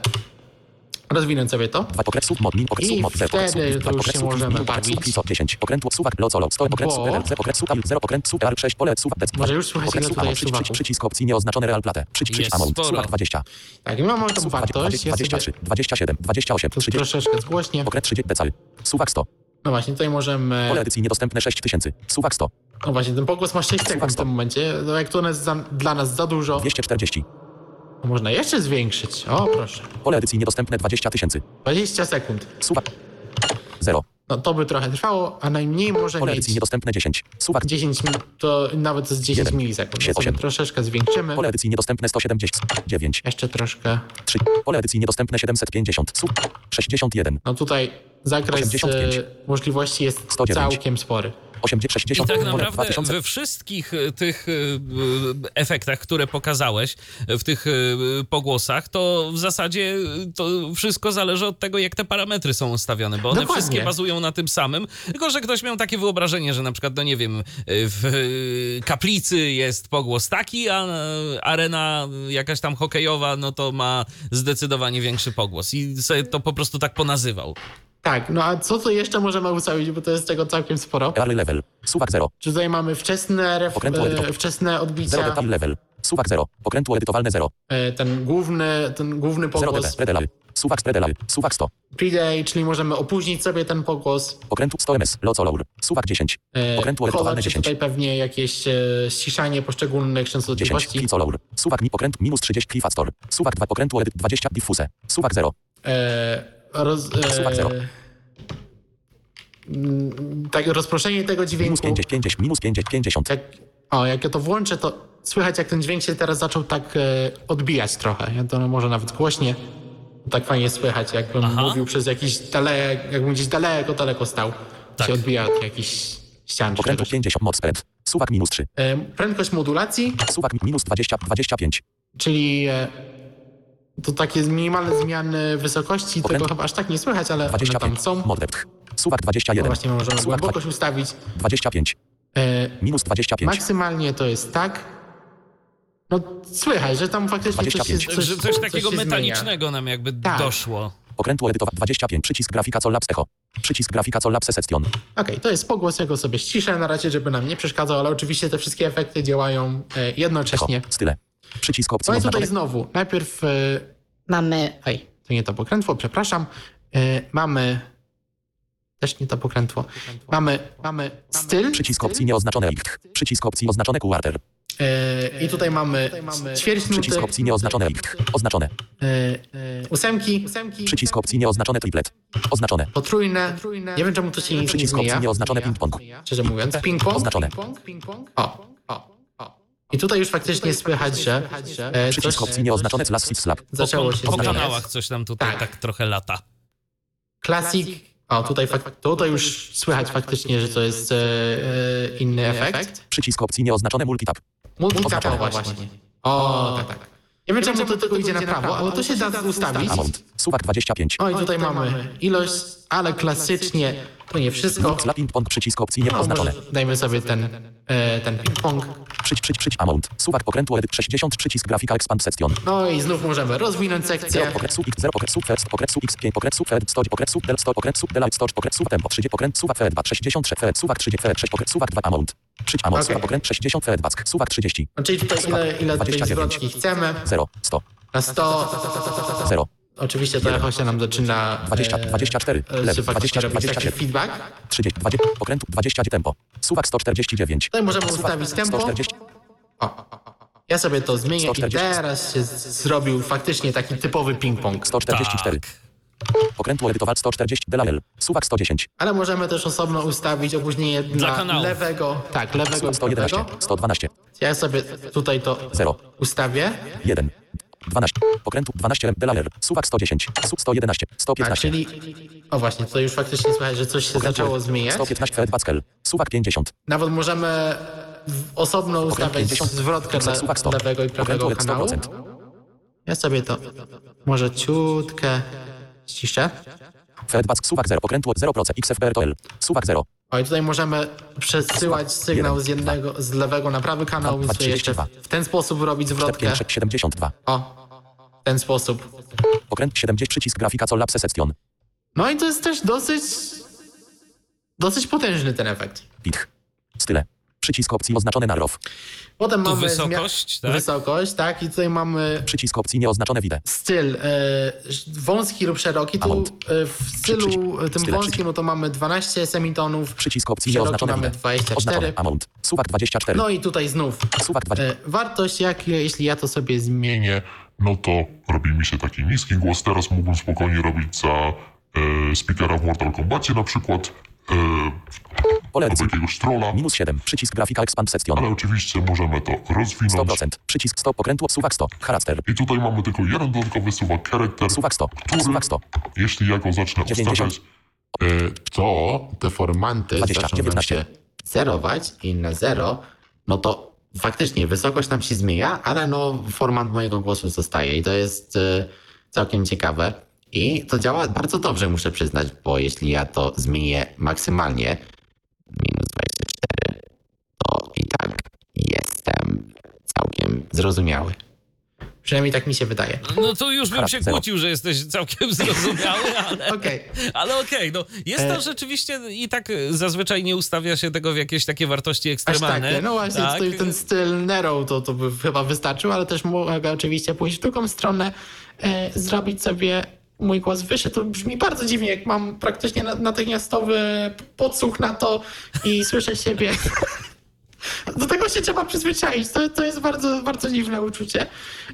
rozwinąć sobie to. Dwa pokresów mod, min pokresów mod, zer pokresów, dwa pokresów, możemy pokresów, bawić. ISO 10, pokrętło, suwak, locolo, sto pokresów, Bo- PRL, ze pokresów, al, zero pokręt, super, 6, pole, suwak, dec, Może już słychać, ile tutaj jest suwaków. przycisk opcji nieoznaczone real plate, przycisk, przycisk amount, suwak 20, Tak, i mamy tą wartość. Ja 23, sobie 27, 28, tu 30, troszeczkę zgłośnię. pokręt 30 decal, suwak 100, No właśnie, tutaj możemy... pole edycji niedostępne 6000, suwak 100, No właśnie, ten pogłos ma 6 sekund w tym momencie. No jak to jest dla nas za dużo, 240, to można jeszcze zwiększyć. O, proszę. pole edycji niedostępne 20 tysięcy, 20 sekund. suwak 0, No to by trochę trwało, a najmniej może pole mieć edycji niedostępne 10, suwak 10 minut, to nawet z 10 Jeden, milisekund. siedem, No sobie osiem. troszeczkę zwiększymy. pole edycji niedostępne 170, 9, Jeszcze troszkę. 3, pole edycji niedostępne 750, suwak 61, No tutaj zakres 85. e, możliwości jest 109. całkiem spory. 80, I 60, tak naprawdę 2000. we wszystkich y, tych y, y, efektach, które pokazałeś w tych pogłosach, to w zasadzie to wszystko zależy od tego, jak te parametry są ustawione, bo one Dokładnie. wszystkie bazują na tym samym, tylko że ktoś miał takie wyobrażenie, że na przykład, no nie wiem, w kaplicy jest pogłos taki, a arena jakaś tam hokejowa, no to ma zdecydowanie większy pogłos i sobie to po prostu tak ponazywał. Tak, no a co tu jeszcze możemy ustawić, bo to jest tego całkiem sporo. Early level. Suwak 0. Czy tutaj mamy wczesne, ref, e, wczesne 0 odbicia, detail level. Suwak 0. Okrętu edytowalne 0. e, ten główny, ten główny 0 pogłos, dB. Predelal. Suwak spredelal. Suwak 100. pre-day, czyli możemy opóźnić sobie ten pogłos. Okrętu 100 ms. Locolour. Suwak 10. E, Okrętu kolor, edytowalne czy 10. tutaj pewnie jakieś e, ściszanie poszczególnych 10. częstotliwości. Klicolour. Suwak mi okręt minus 30 Clifastor. Suwak 2 okrętu edyt 20 Diffuse. Suwak 0. E, roz, e, mm, tak, rozproszenie tego Minus dźwięku. 50, 50, minus 50, 50. Jak, o, jak ja to włączę, to słychać, jak ten dźwięk się teraz zaczął tak e, odbijać trochę. Ja to może nawet głośnie. Tak fajnie słychać, jakbym Aha. mówił przez jakiś dalek, jakbym gdzieś daleko, daleko stał. Tak. Się odbija od jakichś ścian czegoś. 50 mod spread. Suwak minus 3. E, prędkość modulacji, Suwak minus 20, 25. czyli e, to takie minimalne zmiany wysokości, tego Okręt- chyba aż tak nie słychać, ale one tam 25. są. Mod depth. Suwak No 21. właśnie możemy Suwak głębokość ustawić. 25. E, Minus 25. maksymalnie to jest tak. No słychać, że tam faktycznie coś, się, 25. coś, że coś takiego się zmienia. metalicznego nam jakby Tak. doszło. Okrętu edytowa 25. Przycisk grafika Collapse Echo. Przycisk grafika Collapse Session. Okej, to jest pogłos, ja go sobie ściszę na razie, żeby nam nie przeszkadzał, ale oczywiście te wszystkie efekty działają e, Echo. jednocześnie. Style. Przycisk opcji No i tutaj znowu, najpierw e, mamy... Ej, to nie to pokrętło, przepraszam. E, mamy... Też nie to pokrętło. Mamy, mamy styl. Przycisk opcji nieoznaczone licht. Przycisk opcji oznaczone quarter. E, I tutaj mamy ćwierć nuty. Przycisk opcji nieoznaczone licht. Oznaczone. ósemki. Przycisk opcji nieoznaczone triplet. Oznaczone. Potrójne. Nie wiem, czemu to się nie Przycisk opcji nieoznaczone ping-pong. Szczerze mówiąc, ping-pong. Oznaczone. O. I tutaj już faktycznie słychać, że e, Przycisk opcji nieoznaczone slash sit slap. zaczęło się po, kanałach coś tam tutaj tak. Tak. trochę lata. Classic. O, tutaj, fak- tutaj już słychać faktycznie, że to jest e, e, inny efekt. Przycisk opcji nieoznaczone multitap. Multitap właśnie. O, tak, tak. Nie wiem, czemu to tylko idzie na prawo, ale to się da ustawić. Amount. Suwak 25. O, i tutaj mamy ilość, ale klasycznie to nie wszystko. Slap ping pong. Przycisk opcji No, nieoznaczone. może dajmy sobie ten, e, ten ping-pong. Przyć, przyć, przyć. Amount. Suwak pokrętło edyt 60. Przycisk grafika expand session. No i znów możemy rozwinąć sekcję. 0 pokręt sub x 0 pokręt sub first pokręt sub x 5 pokręt sub fed 100 pokręt sub del 100 pokręt sub delight 100 pokręt sub tempo 30 pokręt suwak fed 2 63 fed suwak 30 fed 6 pokręt suwak 2 amount. Przyć amount Okej. suwak pokręt 60 fed back suwak 30 No, Czyli tutaj ile, ile tej 29. zwrotki chcemy. 0 100 Na 100. 0 Oczywiście to echo się nam zaczyna. 20 e, 24 e, lewy czy faktycznie 20 robić taki 27 feedback. 30 20 pokrętu 20 tempo suwak 149 Tutaj możemy ustawić tempo. 140 O, o, o. Ja sobie to zmienię 140. i teraz się zrobił faktycznie taki typowy ping-pong. 144 Tak. Pokrętu edytowal 140 delael suwak 110 Ale możemy też osobno ustawić opóźnienie dla lewego, tak, lewego suwak i 111 prawego. 112 Ja sobie tutaj to 0 ustawię. 1 12 pokrętu 12 delaler suwak 110 sub 111 Tak, 115 czyli... O właśnie, tutaj już faktycznie słychać, że coś się zaczęło zmieniać. 115 Fed Pascal. Suwak 50. Nawet możemy osobno ustawiać 50. zwrotkę dla Suwak 100. lewego i prawego Okrętu kanału. 100%. Ja sobie to może ciutkę ściszę. Fed Bask Suwak 0. Okrętu 0%. XFPRTL. Suwak 0. O i tutaj możemy przesyłać sygnał z jednego, z lewego na prawy kanał, więc jeszcze 32. w ten sposób robić zwrotkę. 5 72. O, w ten sposób. Okręt 70. Przycisk grafika Collapse Session. No i to jest też dosyć, dosyć potężny ten efekt. Pitch. Style. Przycisk opcji oznaczone na ROW. Potem Tu mamy wysokość, tak? Wysokość, tak. I tutaj mamy Przycisk opcji nieoznaczone wideo. styl e, wąski lub szeroki. Tu e, w stylu e, tym Style, wąskim no to mamy 12 semitonów. Przycisk opcji Szeroki nieoznaczone mamy wideo. 24. Oznaczone. Amount. Suwak 24. No i tutaj znów Suwak 20. e, wartość, jak, jeśli ja to sobie zmienię. Zmienię, no to robi mi się taki niski głos. Teraz mógłbym spokojnie robić za e, speakera w Mortal Kombacie na przykład. E, Pole edycji. jakiegoś trolla. Minus 7. Przycisk grafika Expand Session. Ale oczywiście możemy to rozwinąć. 100%. Przycisk 100. Pokrętło. Suwak 100. Charakter. I tutaj mamy tylko jeden dodatkowy suwak character, Suwak 100. który, Suwak 100. jeśli ja go zacznę 90. ustawiać, e, to te formanty 20, zaczną nam 19. się zerować i na zero, no to faktycznie wysokość nam się zmienia, ale no format mojego głosu zostaje i to jest y, całkiem ciekawe. I to działa bardzo dobrze, muszę przyznać, bo jeśli ja to zmienię maksymalnie, minus 24, to i tak jestem całkiem zrozumiały. Przynajmniej tak mi się wydaje. No to już bym się kłócił, że jesteś całkiem zrozumiały, ale... Okej. Ale okej, no jest to E- rzeczywiście i tak zazwyczaj nie ustawia się tego w jakieś takie wartości Aż ekstremalne. tak, no właśnie Tak. tutaj ten styl Nero to, to by chyba wystarczył, ale też mogę oczywiście pójść w drugą stronę, e, zrobić sobie mój głos wyższy. To brzmi bardzo dziwnie, jak mam praktycznie na- natychmiastowy podsłuch na to i słyszę siebie. Do tego się trzeba przyzwyczaić. To, to jest bardzo, bardzo dziwne uczucie.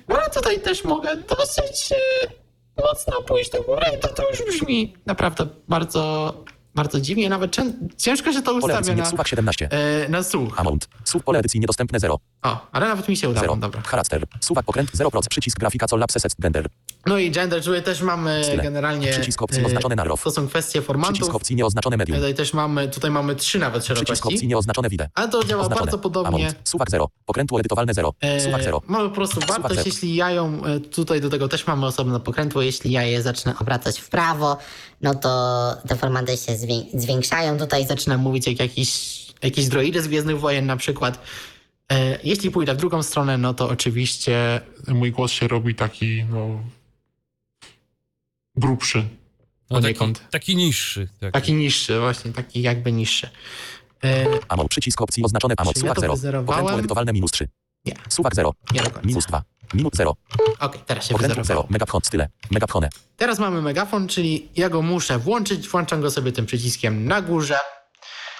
No ale tutaj też mogę dosyć e, mocno pójść do góry i to, to już brzmi naprawdę bardzo, bardzo dziwnie. Nawet ciężko się to ustawia na, suwak 17. e, na słuch. Amount. Słów pole edycji niedostępne 0. O, ale nawet mi się udało, 0. dobra. Charakter. Suwak pokręt 0%. Przycisk grafika co lapse set gender. No i gender, tutaj też mamy Style. generalnie... Przycisk opcji e, oznaczone na ROW. To są kwestie formatów. Przycisk opcji nieoznaczone medium. Tutaj też mamy, tutaj mamy trzy nawet Przycisk opcji szerokości. nieoznaczone wideo. Ale to działa Oznaczone. bardzo podobnie. Amount. Suwak 0. Pokrętło edytowalne 0. E, Suwak 0. Mamy po prostu wartość, jeśli ja ją, e, tutaj do tego też mamy osobne pokrętło, jeśli ja je zacznę obracać w prawo, no to te formaty się zwię- zwiększają. Tutaj zaczynam mówić jak jakiś, jakiś droidy z Gwiezdnych Wojen na przykład. E, Jeśli pójdę w drugą stronę, no to oczywiście Mój głos się robi taki, no... grubszy. No, taki, taki niższy. Tak. taki niższy, właśnie taki jakby niższy. E, Amount. Przycisk opcji oznaczone. Ja Suwak to 0. wyzerowałem? Pokrętło edytowalne minus 3. Nie. Suwak 0. Nie do końca. Minus 2. Minut 0. Okej, teraz się Pokrętło 0. wyzerowało. Megapchon. Style. Megapchone. Teraz mamy megafon, czyli ja go muszę włączyć. Włączam go sobie tym przyciskiem na górze.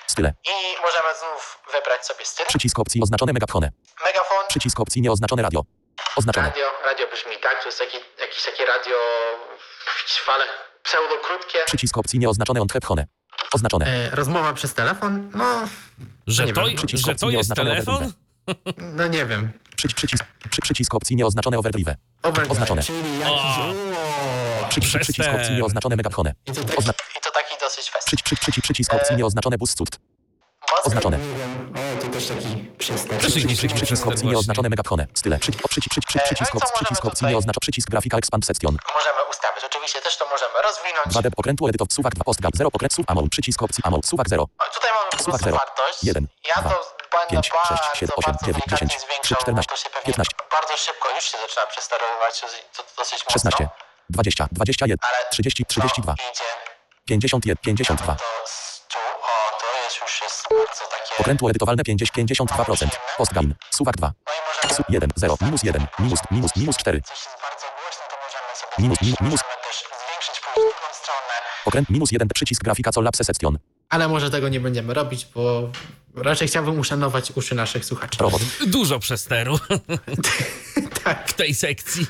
Style. I możemy znów wybrać sobie styl. Przycisk opcji oznaczone megapchone. Megafon, Przycisk opcji nieoznaczone radio. Oznaczone. radio. Radio brzmi tak, to jest taki, jakieś takie radio w fale pseudo krótkie. Przycisk opcji nieoznaczone onthepchone. Oznaczone. E, rozmowa przez telefon, no, Że, nie to, wiem, że to jest telefon? no nie wiem. Przy, przycisk, przy, przycisk opcji nieoznaczone overdrive. Overdrive, Oznaczone. Przy, przy, przycisk opcji nieoznaczone megapchone. I to taki, Ozna- i to taki dosyć fest. Przy, przy, przy, przycisk opcji nieoznaczone bus cud. Oznaczone. O, to też taki Przycisk opcji nieoznaczone megapchone. Style. Przy, o, przyci, przy, przy, E, przycisk opcji, przycisk możemy opcji tutaj? nieoznacza przycisk grafika expand section. Możemy ustawić, oczywiście też to możemy rozwinąć. 2D pokrętło edytow suwak 2 postgap 0 pokręt sub amount przycisk opcji amount suwak 0 O, tutaj mamy Suwak prostu zero. wartość. Jeden, Ja dwa, to będę pięć, bardzo, sześć, siedem, osiem, bardzo dziewięć, delikatnie dziesięć, zwiększał, trzy, czternaście, bo to się pewnie piętnaście. bardzo szybko już się zaczyna przesterowywać to dosyć mocno. 16 20 21 Ale 30 32 to idzie 51 52 to z tu, o, to jest już jest bardzo takie... Pokrętło edytowalne 50 52% postgain suwak 2 No sub 1 0 minus 1 minus minus minus 4 coś jest bardzo głośne, to możemy sobie Minus, minus. stronę. pokręt minus 1 przycisk grafika co lapse section Ale może tego nie będziemy robić, bo raczej chciałbym uszanować uszy naszych słuchaczy. robot Dużo przesteru tak, w tej sekcji.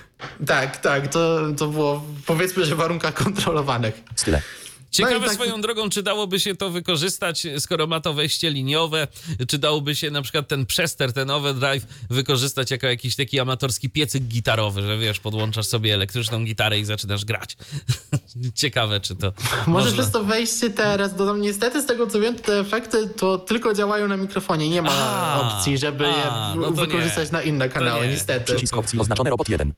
tak, tak, to, to było powiedzmy, że w warunkach kontrolowanych. style Ciekawe No tak- swoją drogą, czy dałoby się to wykorzystać, skoro ma to wejście liniowe, czy dałoby się na przykład ten przester, ten overdrive wykorzystać jako jakiś taki amatorski piecyk gitarowy, że wiesz, podłączasz sobie elektryczną gitarę i zaczynasz grać. Ciekawe, czy to Może przez to wejście teraz dodam, niestety z tego co wiem, te efekty to tylko działają na mikrofonie. Nie ma A, opcji, żeby je a, w- no wykorzystać nie. na inne kanały, nie. niestety. przycisk opcji oznaczone robot 1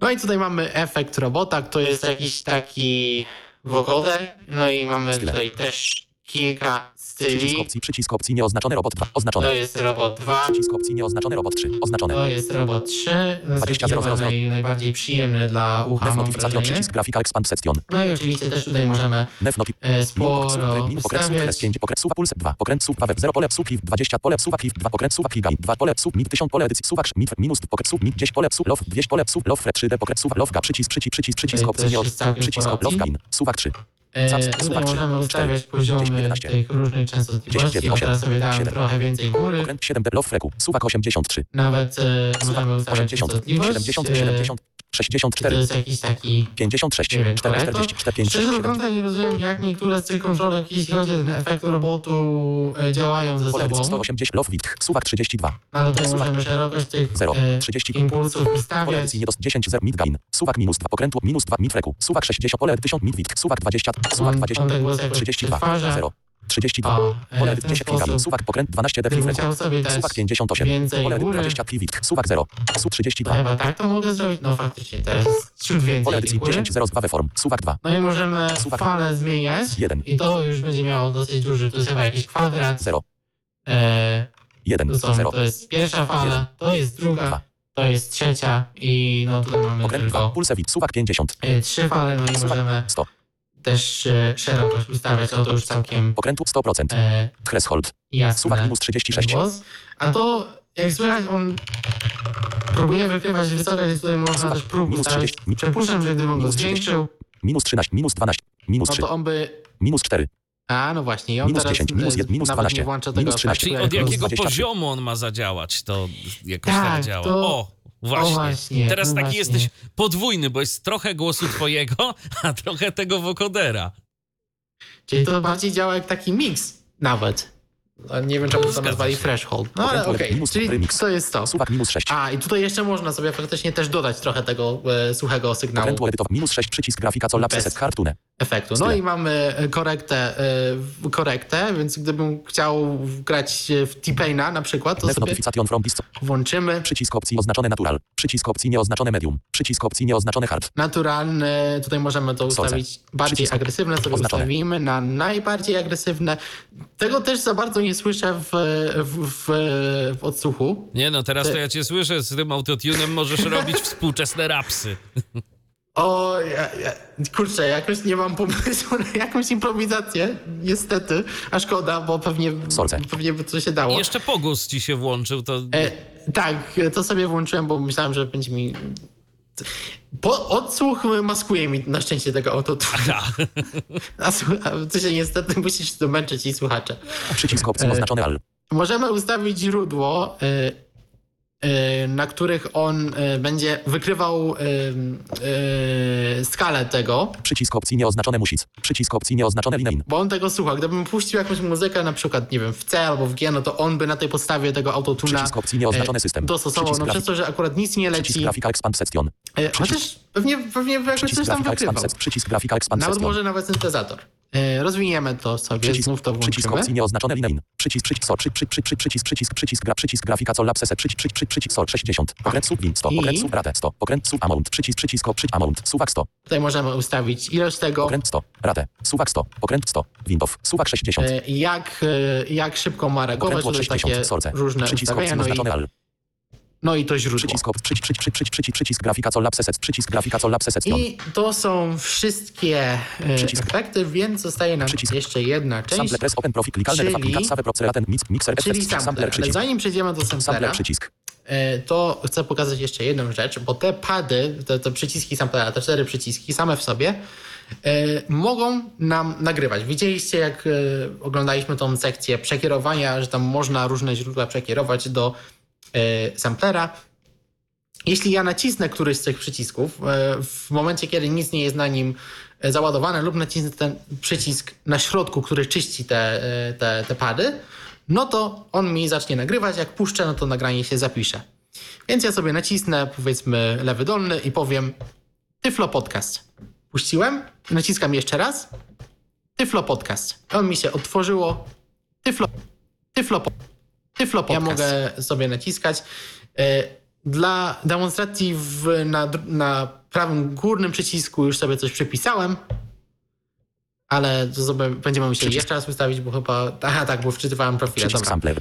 No i tutaj mamy efekt robota, to jest jakiś taki wokoder. No i mamy tutaj też kilka przycisk opcji przycisk opcji nieoznaczone robot 2 To oznaczone jest robot 2, przycisk opcji nieoznaczone robot 3 oznaczone to jest robot 3. To jest 20 taki chyba 000. naj, najbardziej przyjemny dla ucha, wrażenie. przycisk grafika expand section No i oczywiście też tutaj możemy nef noti e, sporo ustawiać. 5 pokręt suwa puls 2 pokręt sub pawew 0 pole liv 20 pole suwa kliv 2 pokręt suwa kliga 2 pole sub mit 1000 pole edycji suwa mit minus pokręt sub mit 10 pole sub low 200 pole sub low 3d pokręt suwa lowka przycisk przycisk przycisk przycisk opcji też nie od jest całkiem przycisk lowka in suwak 3 Eee, udało nam ustawiać poziomy 11. tych różnych częstotliwości, 10, 8, teraz sobie dałem 7, trochę więcej góry. 7 dB freku, suwak 83. Nawet e, możemy ustawiać częstotliwość. 64. To jest jakiś taki... 56. 444. 5. Szczerze mówiąc, nie rozumiem, jak niektóre z tych kontrolek i środzin efektu robotu e, działają ze sobą. 180. Lofwit. Suwak 32. No, ale to możemy szerokość tych 0. 30. E, impulsów ustawiać. nie dos 10. 0. Midgain. Suwak minus 2. Pokrętło minus 2. Midfreku. Suwak 60. Pole 1000. Midwit. Suwak 20. Suwak 20. 32. 0. 32. O, e, Pole w ten 10 klikam. Suwak pokręt 12 Gdybym deflift. chciał sobie dać Suwak 58. więcej Pole góry. 20 kliwikt. Suwak 0. Sub To 32. chyba tak to mogę zrobić? No faktycznie, teraz ciut więcej Pole edycji góry. 10 0 z 2 form. Suwak 2. No i możemy Suwak. falę zmieniać. Jeden. I to już będzie miało dosyć duży, to jest chyba jakiś kwadrat. 0. E, 1. to, są, 0. to jest pierwsza fala, to jest druga, Dwa. to jest trzecia i no tutaj mamy Pokręt 2. tylko Pulsewit. Suwak 50. e, trzy fale, no i możemy 100. też e, szerokość ustawiać, no to już całkiem Pokrętu 100%. e, Threshold. jasne. Suwak minus 36. głos. A to, jak słychać, on próbuje wykrywać wysokość, więc tutaj można też próg minus ustawić. 30. Przypuszczam, że gdybym go Minus 30. zwiększył, Minus 13. Minus 12. Minus no 3. to on by... Minus 4. A, no właśnie, i on Minus teraz 10, minus e, jed- minus nawet 12, nie włącza minus tego 13. Czyli od jak jakiego 23. poziomu on ma zadziałać, to jakoś Tak, tak działa. to- O, właśnie. Właśnie, Teraz no taki właśnie. jesteś podwójny, bo jest trochę głosu twojego, a trochę tego wokodera. Czyli to bardziej działa jak taki mix nawet. Nie wiem, czemu to nazwali threshold. No ale okej, minus czyli to jest to. Suwak minus 6. A, i tutaj jeszcze można sobie faktycznie też dodać trochę tego e, suchego sygnału. Minus 6. Przycisk grafika co lapse Bez. Efektu. No i mamy e, korektę, e, korektę, więc gdybym chciał grać w T-Paina na przykład, to sobie włączymy Przycisk opcji oznaczone natural. Przycisk opcji nieoznaczone medium. Przycisk opcji nieoznaczone hard. naturalne, tutaj możemy to Solce. ustawić bardziej Przycisk agresywne, sobie oznaczone. ustawimy na najbardziej agresywne. Tego też za bardzo nie słyszę w, w, w, w odsłuchu. Nie no, teraz Ty- to ja cię słyszę, z tym autotunem możesz robić współczesne rapsy. O, ja, ja, kurczę, jakoś nie mam pomysłu na jakąś improwizację, niestety, a szkoda, bo pewnie, Solce. pewnie by to się dało. I jeszcze pogłos ci się włączył, to... E, tak, to sobie włączyłem, bo myślałem, że będzie mi... Po, odsłuch maskuje mi na szczęście tego autotune. A, słu- a ty się niestety musisz domęczyć i słuchacze. Przycisk opcji E, oznaczone al. Możemy ustawić źródło, y, na których on y, będzie wykrywał y, y, skalę tego, Przycisk opcji nieoznaczone music. Przycisk opcji nieoznaczone line in. bo on tego słucha. Gdybym puścił jakąś muzykę, na przykład, nie wiem, w C albo w G, no to on by na tej podstawie tego autotuna Przycisk opcji nieoznaczone system. dostosował. Przycisk No grafik- przez to, że akurat nic nie Przycisk leci. grafika expand section. E, chociaż pewnie, pewnie jakoś Przycisk coś tam wykrywał. Przycisk grafika expand Nawet może nawet syntezator. E, rozwiniemy to sobie, Przycisk, znów to przycisk włączymy. opcji nieoznaczone line in. Przycisk, przycisk, so, przy, przy, przy, przy, przycisk, przycisk, przycisk, gra, przycisk, grafika, co lapse set, przycisk, przycisk, przycisk, sol, 60. Pokręt sub win 100, I? pokręt sub ratę 100, pokręt sub amount, przycisk, przycisk, przycisk, amount, suwak 100, Tutaj możemy ustawić ilość tego, pokręt 100, ratę, suwak 100, pokręt 100, window, suwak 60. e, jak, e, jak szybko ma reagować, to takie 60, sorce. różne Przycisk ustawienia, no i. no i to źródło. Przycisk, przycisk, przycisk, przycisk, przycisk, przycisk, grafika, co lapse set, przycisk, grafika, co I to są wszystkie e, Przycisk. efekty, więc zostaje nam Przycisk. jeszcze jedna część, sample press, open profil, klikalne czyli- default, save proceraten, mix, mixer, czyli sampler. sampler, Ale przycisk, zanim przejdziemy do samplera, sampler, przycisk. e, to chcę pokazać jeszcze jedną rzecz, bo te pady, te, te przyciski samplera, te cztery przyciski same w sobie e, mogą nam nagrywać. Widzieliście, jak oglądaliśmy tą sekcję przekierowania, że tam można różne źródła przekierować do samplera. Jeśli ja nacisnę któryś z tych przycisków, e, w momencie, kiedy nic nie jest na nim e, załadowane, lub nacisnę ten przycisk na środku, który czyści te, e, te, te pady, no to on mi zacznie nagrywać. Jak puszczę, no to nagranie się zapisze. Więc ja sobie nacisnę, powiedzmy, lewy dolny i powiem Tyflo Podcast. Puściłem, naciskam jeszcze raz. Tyflo Podcast. On mi się otworzyło. Tyflo, tyflo, po- tyflo Podcast. Ja mogę sobie naciskać. E, Dla demonstracji w, na, na prawym górnym przycisku już sobie coś przypisałem. Ale to sobie będziemy musieli Przycisk. jeszcze raz ustawić, bo chyba. Aha, tak, bo wczytywałem profile. Przycisk Dobra. sampler,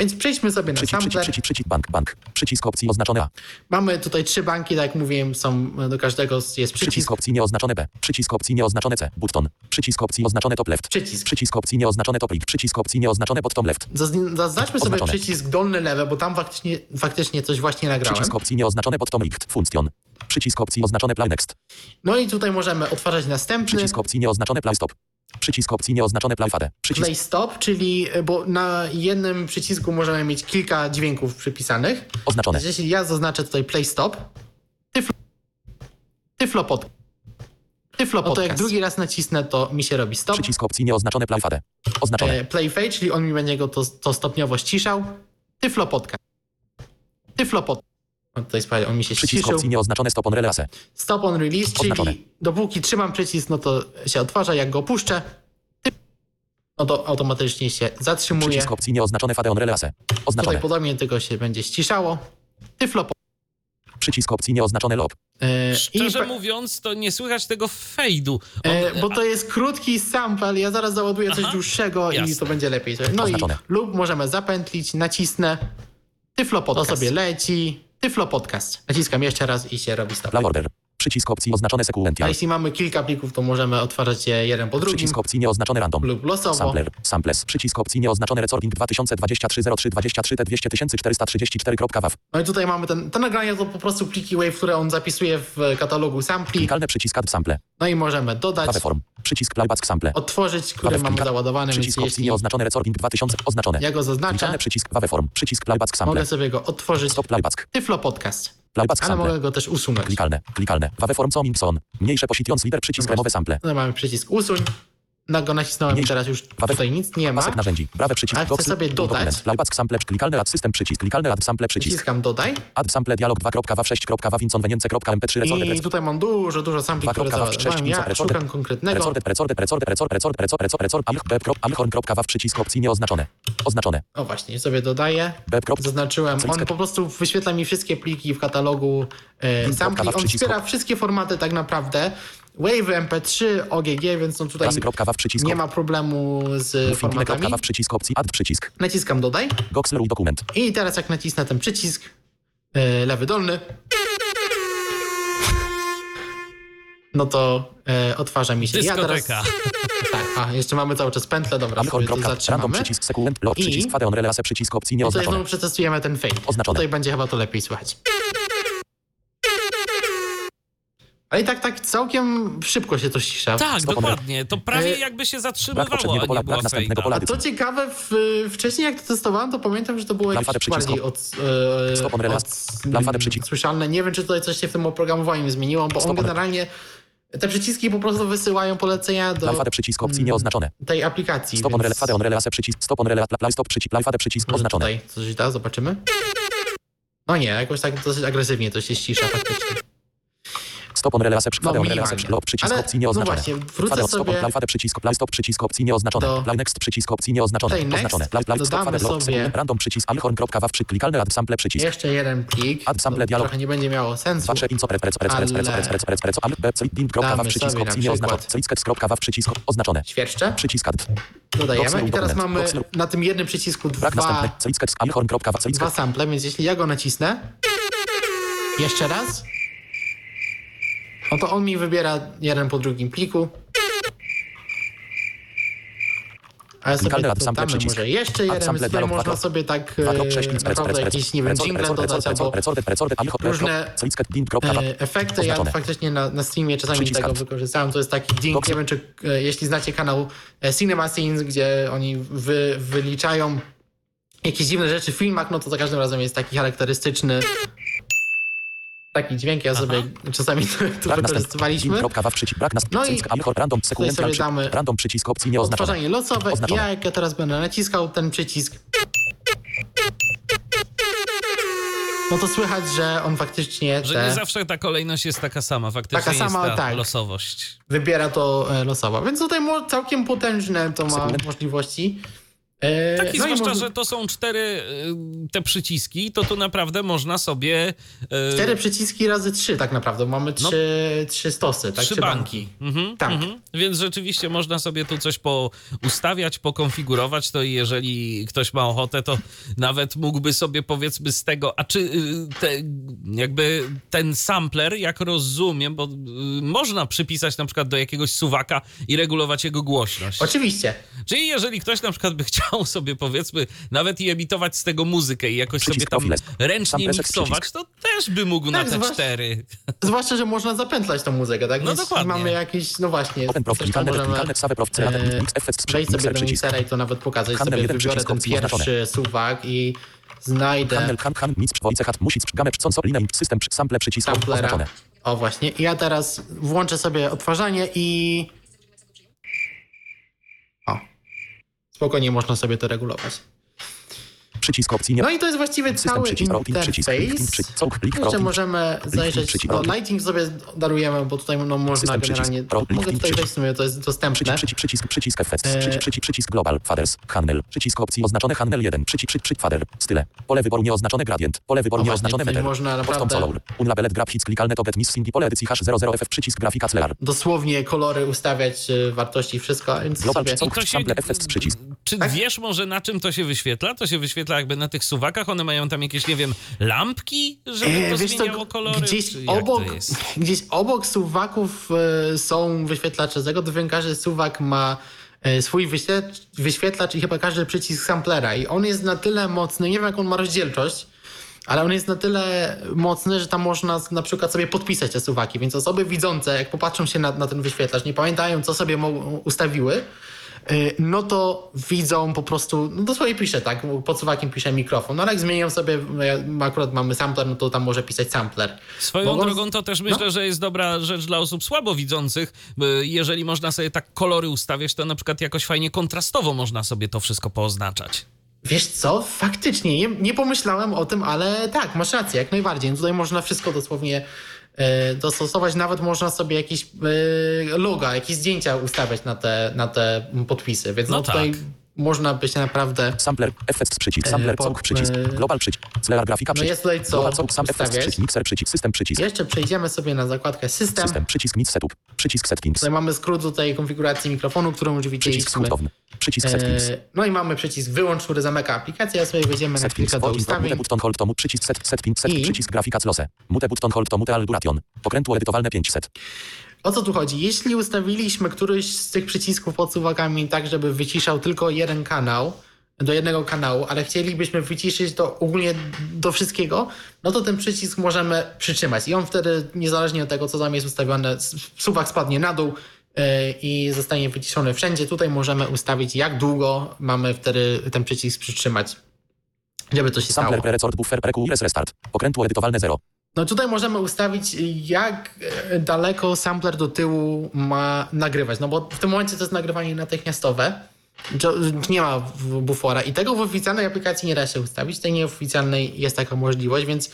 Więc przejdźmy sobie na przycisk, przycisk, sampler. przycisk, przycisk, bank, bank, przycisk opcji oznaczone A, Mamy tutaj trzy banki, tak jak mówiłem, są do każdego jest przycisk. przycisk opcji nieoznaczone B, przycisk opcji nieoznaczone C, button, przycisk opcji oznaczone top left, Przycisk. przycisk opcji nieoznaczone top right, przycisk opcji nieoznaczone bottom left, Zazn- Zaznaczmy sobie Oznaczone. przycisk dolny lewy, bo tam faktycznie, faktycznie coś właśnie nagrałem. przycisk opcji nieoznaczone bottom right, function, przycisk opcji oznaczone play next, No i tutaj możemy otwarzać następny przycisk opcji nieoznaczone play stop, przycisk opcji nieoznaczone play fade, przycisk play stop, czyli bo na jednym przycisku możemy mieć kilka dźwięków przypisanych. oznaczone, Więc jeśli ja zaznaczę tutaj play stop, tyflo, tyflo pod. Tyflo pod. To jak drugi raz nacisnę, to mi się robi stop. przycisk opcji nieoznaczone play fade, oznaczone, E, play fade, czyli on mi będzie go to, to stopniowo ściszał. Tyflo podcast. Tyflo pod. O, Tutaj sprawdź, on mi się przycisk ściszył. opcji nieoznaczone stop on release, Stop on release, czyli Oznaczone. dopóki trzymam przycisk, no to się odtwarza, jak go opuszczę. No to automatycznie się zatrzymuje. Przycisk opcji nieoznaczone Fadeon Relase. Tutaj Oznaczone. podobnie tylko się będzie ściszało. Tyflo Przycisk opcji nieoznaczone lob. e, Szczerze pe- mówiąc, to nie słychać tego fejdu. E, bo to jest krótki sample, ja zaraz załaduję coś Aha, dłuższego i jasne. to będzie lepiej. No Oznaczone. i lub możemy zapętlić, nacisnę, Tyflo Podcast. To sobie leci, Tyflo Podcast. Naciskam jeszcze raz i się robi stop. Przycisk opcji oznaczone A sequential. jeśli mamy kilka plików, to możemy otwarzać je jeden po drugim Przycisk opcji nieoznaczone random. lub losowo. Sampler. Samples. Przycisk opcji nieoznaczone recording 2023 03 23 T 20434.wav. No i tutaj mamy ten, te nagrania to po prostu pliki WAV, które on zapisuje w katalogu sampli. Klikalne przycisk add sample. No i możemy dodać, Waveform. Przycisk playback sample. otworzyć, który mamy załadowany, więc Przycisk opcji jeśli nieoznaczone recording 2000 oznaczone. ja go zaznaczę, Klikalne przycisk waveform. Przycisk playback sample. mogę sobie go otworzyć. Stop playback. Tyflo Podcast. Playback Ale sample. mogę go też usunąć. Klikalne. Klikalne. Waveform comingson. Mniejsze positions lider przycisk remowe sample. Tutaj mamy przycisk usuń. Na go nacisnąłem i teraz już Waveform. tutaj nic nie ma. Pasek narzędzi. Prawe przycisk. A chcę sobie dodać. Playback sample. Klikalne add system przycisk. Klikalne add sample przycisk. Dodaj. Add sample dialog 2.wav6.wavinconwenience.mp3 I recorder tutaj mam dużo, dużo sampli, które 2.wav6 załadowałem. Ja szukam konkretnego. Recorder, recorder, recorder, recorder, recorder, recorder, recorder, recorder, alchorn.wav przycisk opcji nieoznaczone. Oznaczone. O właśnie, sobie dodaję. Zaznaczyłem. On po prostu wyświetla mi wszystkie pliki w katalogu e, sampli. On wspiera wszystkie formaty tak naprawdę. Wave, MP3, OGG, więc on tutaj Klasy.wav przycisk nie ma problemu z formatami. Filmile.wav przycisk opcji add przycisk. Naciskam dodaj. Goxler dokument. I teraz jak nacisnę ten przycisk, e, lewy dolny, no to e, odtwarza mi się. Ja teraz, Dyskoteka. tak, a jeszcze mamy cały czas pętlę, dobra, sobie to zatrzymamy. przycisk sequent. Lob I- przycisk fadeon relase przycisk opcji I tutaj nieoznaczone. znowu przetestujemy ten fade. Oznaczone. Tutaj będzie chyba to lepiej słychać. Ale i tak, tak całkiem szybko się to cisza. Tak, dokładnie. To prawie E, jakby się zatrzymywało, a pola, nie była następnego pola. A co ciekawe, w, wcześniej jak to testowałem, to pamiętam, że to było jakieś bardziej od, e, Stop on relast. od, słyszalne. Nie wiem, czy tutaj coś się w tym oprogramowaniu zmieniło, bo on on- generalnie te przyciski po prostu wysyłają polecenia do Alfadę przycisk opcji mm, nieoznaczone. tej aplikacji. Stop on więc relase fadeon relase przycisk. Stop on relase play stop przycisk. Play przycisk oznaczone. Tutaj coś da, zobaczymy. No nie, jakoś tak dosyć agresywnie to się ścisza faktycznie. Stop on relase No, fadeon relase lob przycisk opcji no nieoznaczone. właśnie, wrócę sobie- play fade przycisk. Play stop przycisk opcji nieoznaczone. Play next przycisk opcji nieoznaczone. Oznaczone. Play play stop fade sequent. Random przycisk alchorn.wav przy klikalny add sample przycisk. Jeszcze jeden plik. Add sample dialog. Trochę nie będzie miało sensu. Wasze inco prec prec prec prec prec Ale- prec prec prec prec am b link.wav Damy przycisk opcji nieoznaczone. Clickex.wav przycisk oznaczone. Świerszcze. Przycisk add. Dodajemy i teraz mamy na tym jednym przycisku dwa, dwa sample, więc jeśli ja go nacisnę, jeszcze raz, no to on mi wybiera jeden po drugim pliku. A ja sobie dodamy przycisk. może jeszcze jeden, tutaj dialog można sobie tak naprawdę jakieś, nie wiem, jingle dodać albo różne efekty. Ja faktycznie na, na streamie czasami tego wykorzystałem. To jest taki ding, nie wiem, czy e, jeśli znacie kanał e, Cinema Scenes, gdzie oni wy, wyliczają jakieś dziwne rzeczy w filmach, no to za każdym razem jest taki charakterystyczny taki dźwięk. Ja sobie czasami to, to wykorzystywaliśmy. Link.wav przycisk. Brak No i sequential sobie damy Random przycisk opcji nieoznaczone. Losowe. Oznaczone. Ja jak ja teraz będę naciskał ten przycisk, no to słychać, że on faktycznie Że te, nie zawsze ta kolejność jest taka sama. Faktycznie Taka sama, ta tak. losowość. wybiera to e, losowo. Więc tutaj całkiem potężne to ma możliwości. E, Tak i no i zwłaszcza, może- że to są cztery y, te przyciski, to tu naprawdę można sobie y, Cztery przyciski razy trzy tak naprawdę. Mamy trzy, trzy stosy, tak? trzy banki. Mhm, Tak. mhm. Więc rzeczywiście można sobie tu coś poustawiać, pokonfigurować, to i jeżeli ktoś ma ochotę, to nawet mógłby sobie powiedzmy z tego, a czy y, te, jakby ten sampler, jak rozumiem, bo y, można przypisać na przykład do jakiegoś suwaka i regulować jego głośność. Oczywiście. Czyli jeżeli ktoś na przykład by chciał sobie powiedzmy nawet i emitować z tego muzykę i jakoś Przycisk sobie tam ręcznie Samplerek miksować, przycisk. to też by mógł na Tak, te zwłaszcza- cztery. Zwłaszcza, że można zapętlać tą muzykę, tak? No Więc dokładnie. mamy jakiś, no właśnie, Open prof, zresztą klikalne, możemy klikalne, save prof, e, wejść sobie mixer, do przycisk. mixera i to nawet pokazać. Handel sobie wybiorę ten pierwszy suwak i znajdę Handel, han, han, nic, wojce, hat, music, gamę, con, so, linę, system, sample, przycisk, oznaczone. O właśnie. I ja teraz włączę sobie odtwarzanie i... O. Spokojnie można sobie to regulować. Przycisk opcji nie. No i to jest właściwie System cały przycisk, routing przycisk, link przycisk, całk, klik, Jeszcze routing. możemy zajrzeć, przycisk, no lighting sobie darujemy, bo tutaj no, można System przycisk, generalnie, routing, mogę tutaj przycisk. wejść w sumie, to jest dostępne. Przycisk, przycisk, przycisk, przycisk effects, E, przycisk, przycisk, przycisk global, faders, handle, przycisk opcji oznaczone handle 1, przycisk, przycisk, przycisk fader, style, pole wyboru nieoznaczone gradient, pole wyboru nieoznaczone meter, można naprawdę- color, unlabeled grab hits klikalne to get missing i pole edycji hash 00ff, przycisk grafika clear, Dosłownie kolory ustawiać, y, wartości, wszystko, więc Global sobie... przycisk. I to się, Sample effects przycisk. czy Tak? wiesz może na czym to się wyświetla? To się wyświetla jakby na tych suwakach? One mają tam jakieś, nie wiem, lampki, żeby E, to wiesz co, zmieniało kolory? gdzieś obok, gdzieś obok suwaków e, są wyświetlacze tego, to wiem, każdy suwak ma e, swój wyświetlacz, i chyba każdy przycisk samplera i on jest na tyle mocny, nie wiem jak on ma rozdzielczość, ale on jest na tyle mocny, że tam można na przykład sobie podpisać te suwaki, więc osoby widzące, jak popatrzą się na, na ten wyświetlacz, nie pamiętają, co sobie ustawiły, no to widzą po prostu, no dosłownie pisze, tak, pod suwakiem pisze mikrofon, no ale jak zmienią sobie, jak akurat mamy sampler, no to tam może pisać sampler. Swoją Mogą- drogą to też myślę, No. że jest dobra rzecz dla osób słabowidzących. bo Jeżeli można sobie tak kolory ustawiać, to na przykład jakoś fajnie kontrastowo można sobie to wszystko pooznaczać. Wiesz co, faktycznie, nie, nie pomyślałem o tym, ale tak, masz rację, jak najbardziej. No Tutaj można wszystko dosłownie e, dostosować, nawet można sobie jakieś e, loga, jakieś zdjęcia ustawiać na te, na te podpisy, więc no, No tutaj tak. Można by się naprawdę... sampler, effects przycisk, E, sampler, całk, przycisk, e, global przycisk, clear grafika No przycisk, jest tutaj co global całk, sam effects przycisk, mixer przycisk, system przycisk, Jeszcze przejdziemy sobie na zakładkę system. system przycisk, mix setup, przycisk settings, Tutaj mamy skrót tej konfiguracji mikrofonu, którą już przycisk widzieliśmy. skrótowny, przycisk settings, E, no i mamy przycisk wyłącz, który zamyka aplikację, ja sobie wejdziemy na Settings, chwilkę do volume, mute ustawień. button hold to mute, przycisk set, setting, set, I- przycisk grafika close, mute button hold to mute al duration, pokrętło edytowalne 500, O co tu chodzi? Jeśli ustawiliśmy któryś z tych przycisków pod suwakami tak, żeby wyciszał tylko jeden kanał, do jednego kanału, ale chcielibyśmy wyciszyć to ogólnie do wszystkiego, no to ten przycisk możemy przytrzymać i on wtedy, niezależnie od tego, co tam jest ustawione, suwak spadnie na dół yy, i zostanie wyciszony wszędzie. Tutaj możemy ustawić, jak długo mamy wtedy ten przycisk przytrzymać, żeby to się stało. sampler, pre-resort, buffer, pre-QRS, restart, pokrętło edytowalne 0, No tutaj możemy ustawić, jak e, daleko sampler do tyłu ma nagrywać. No bo w tym momencie to jest nagrywanie natychmiastowe. To Nie ma bufora i tego w oficjalnej aplikacji nie da się ustawić. Tej nieoficjalnej jest taka możliwość, więc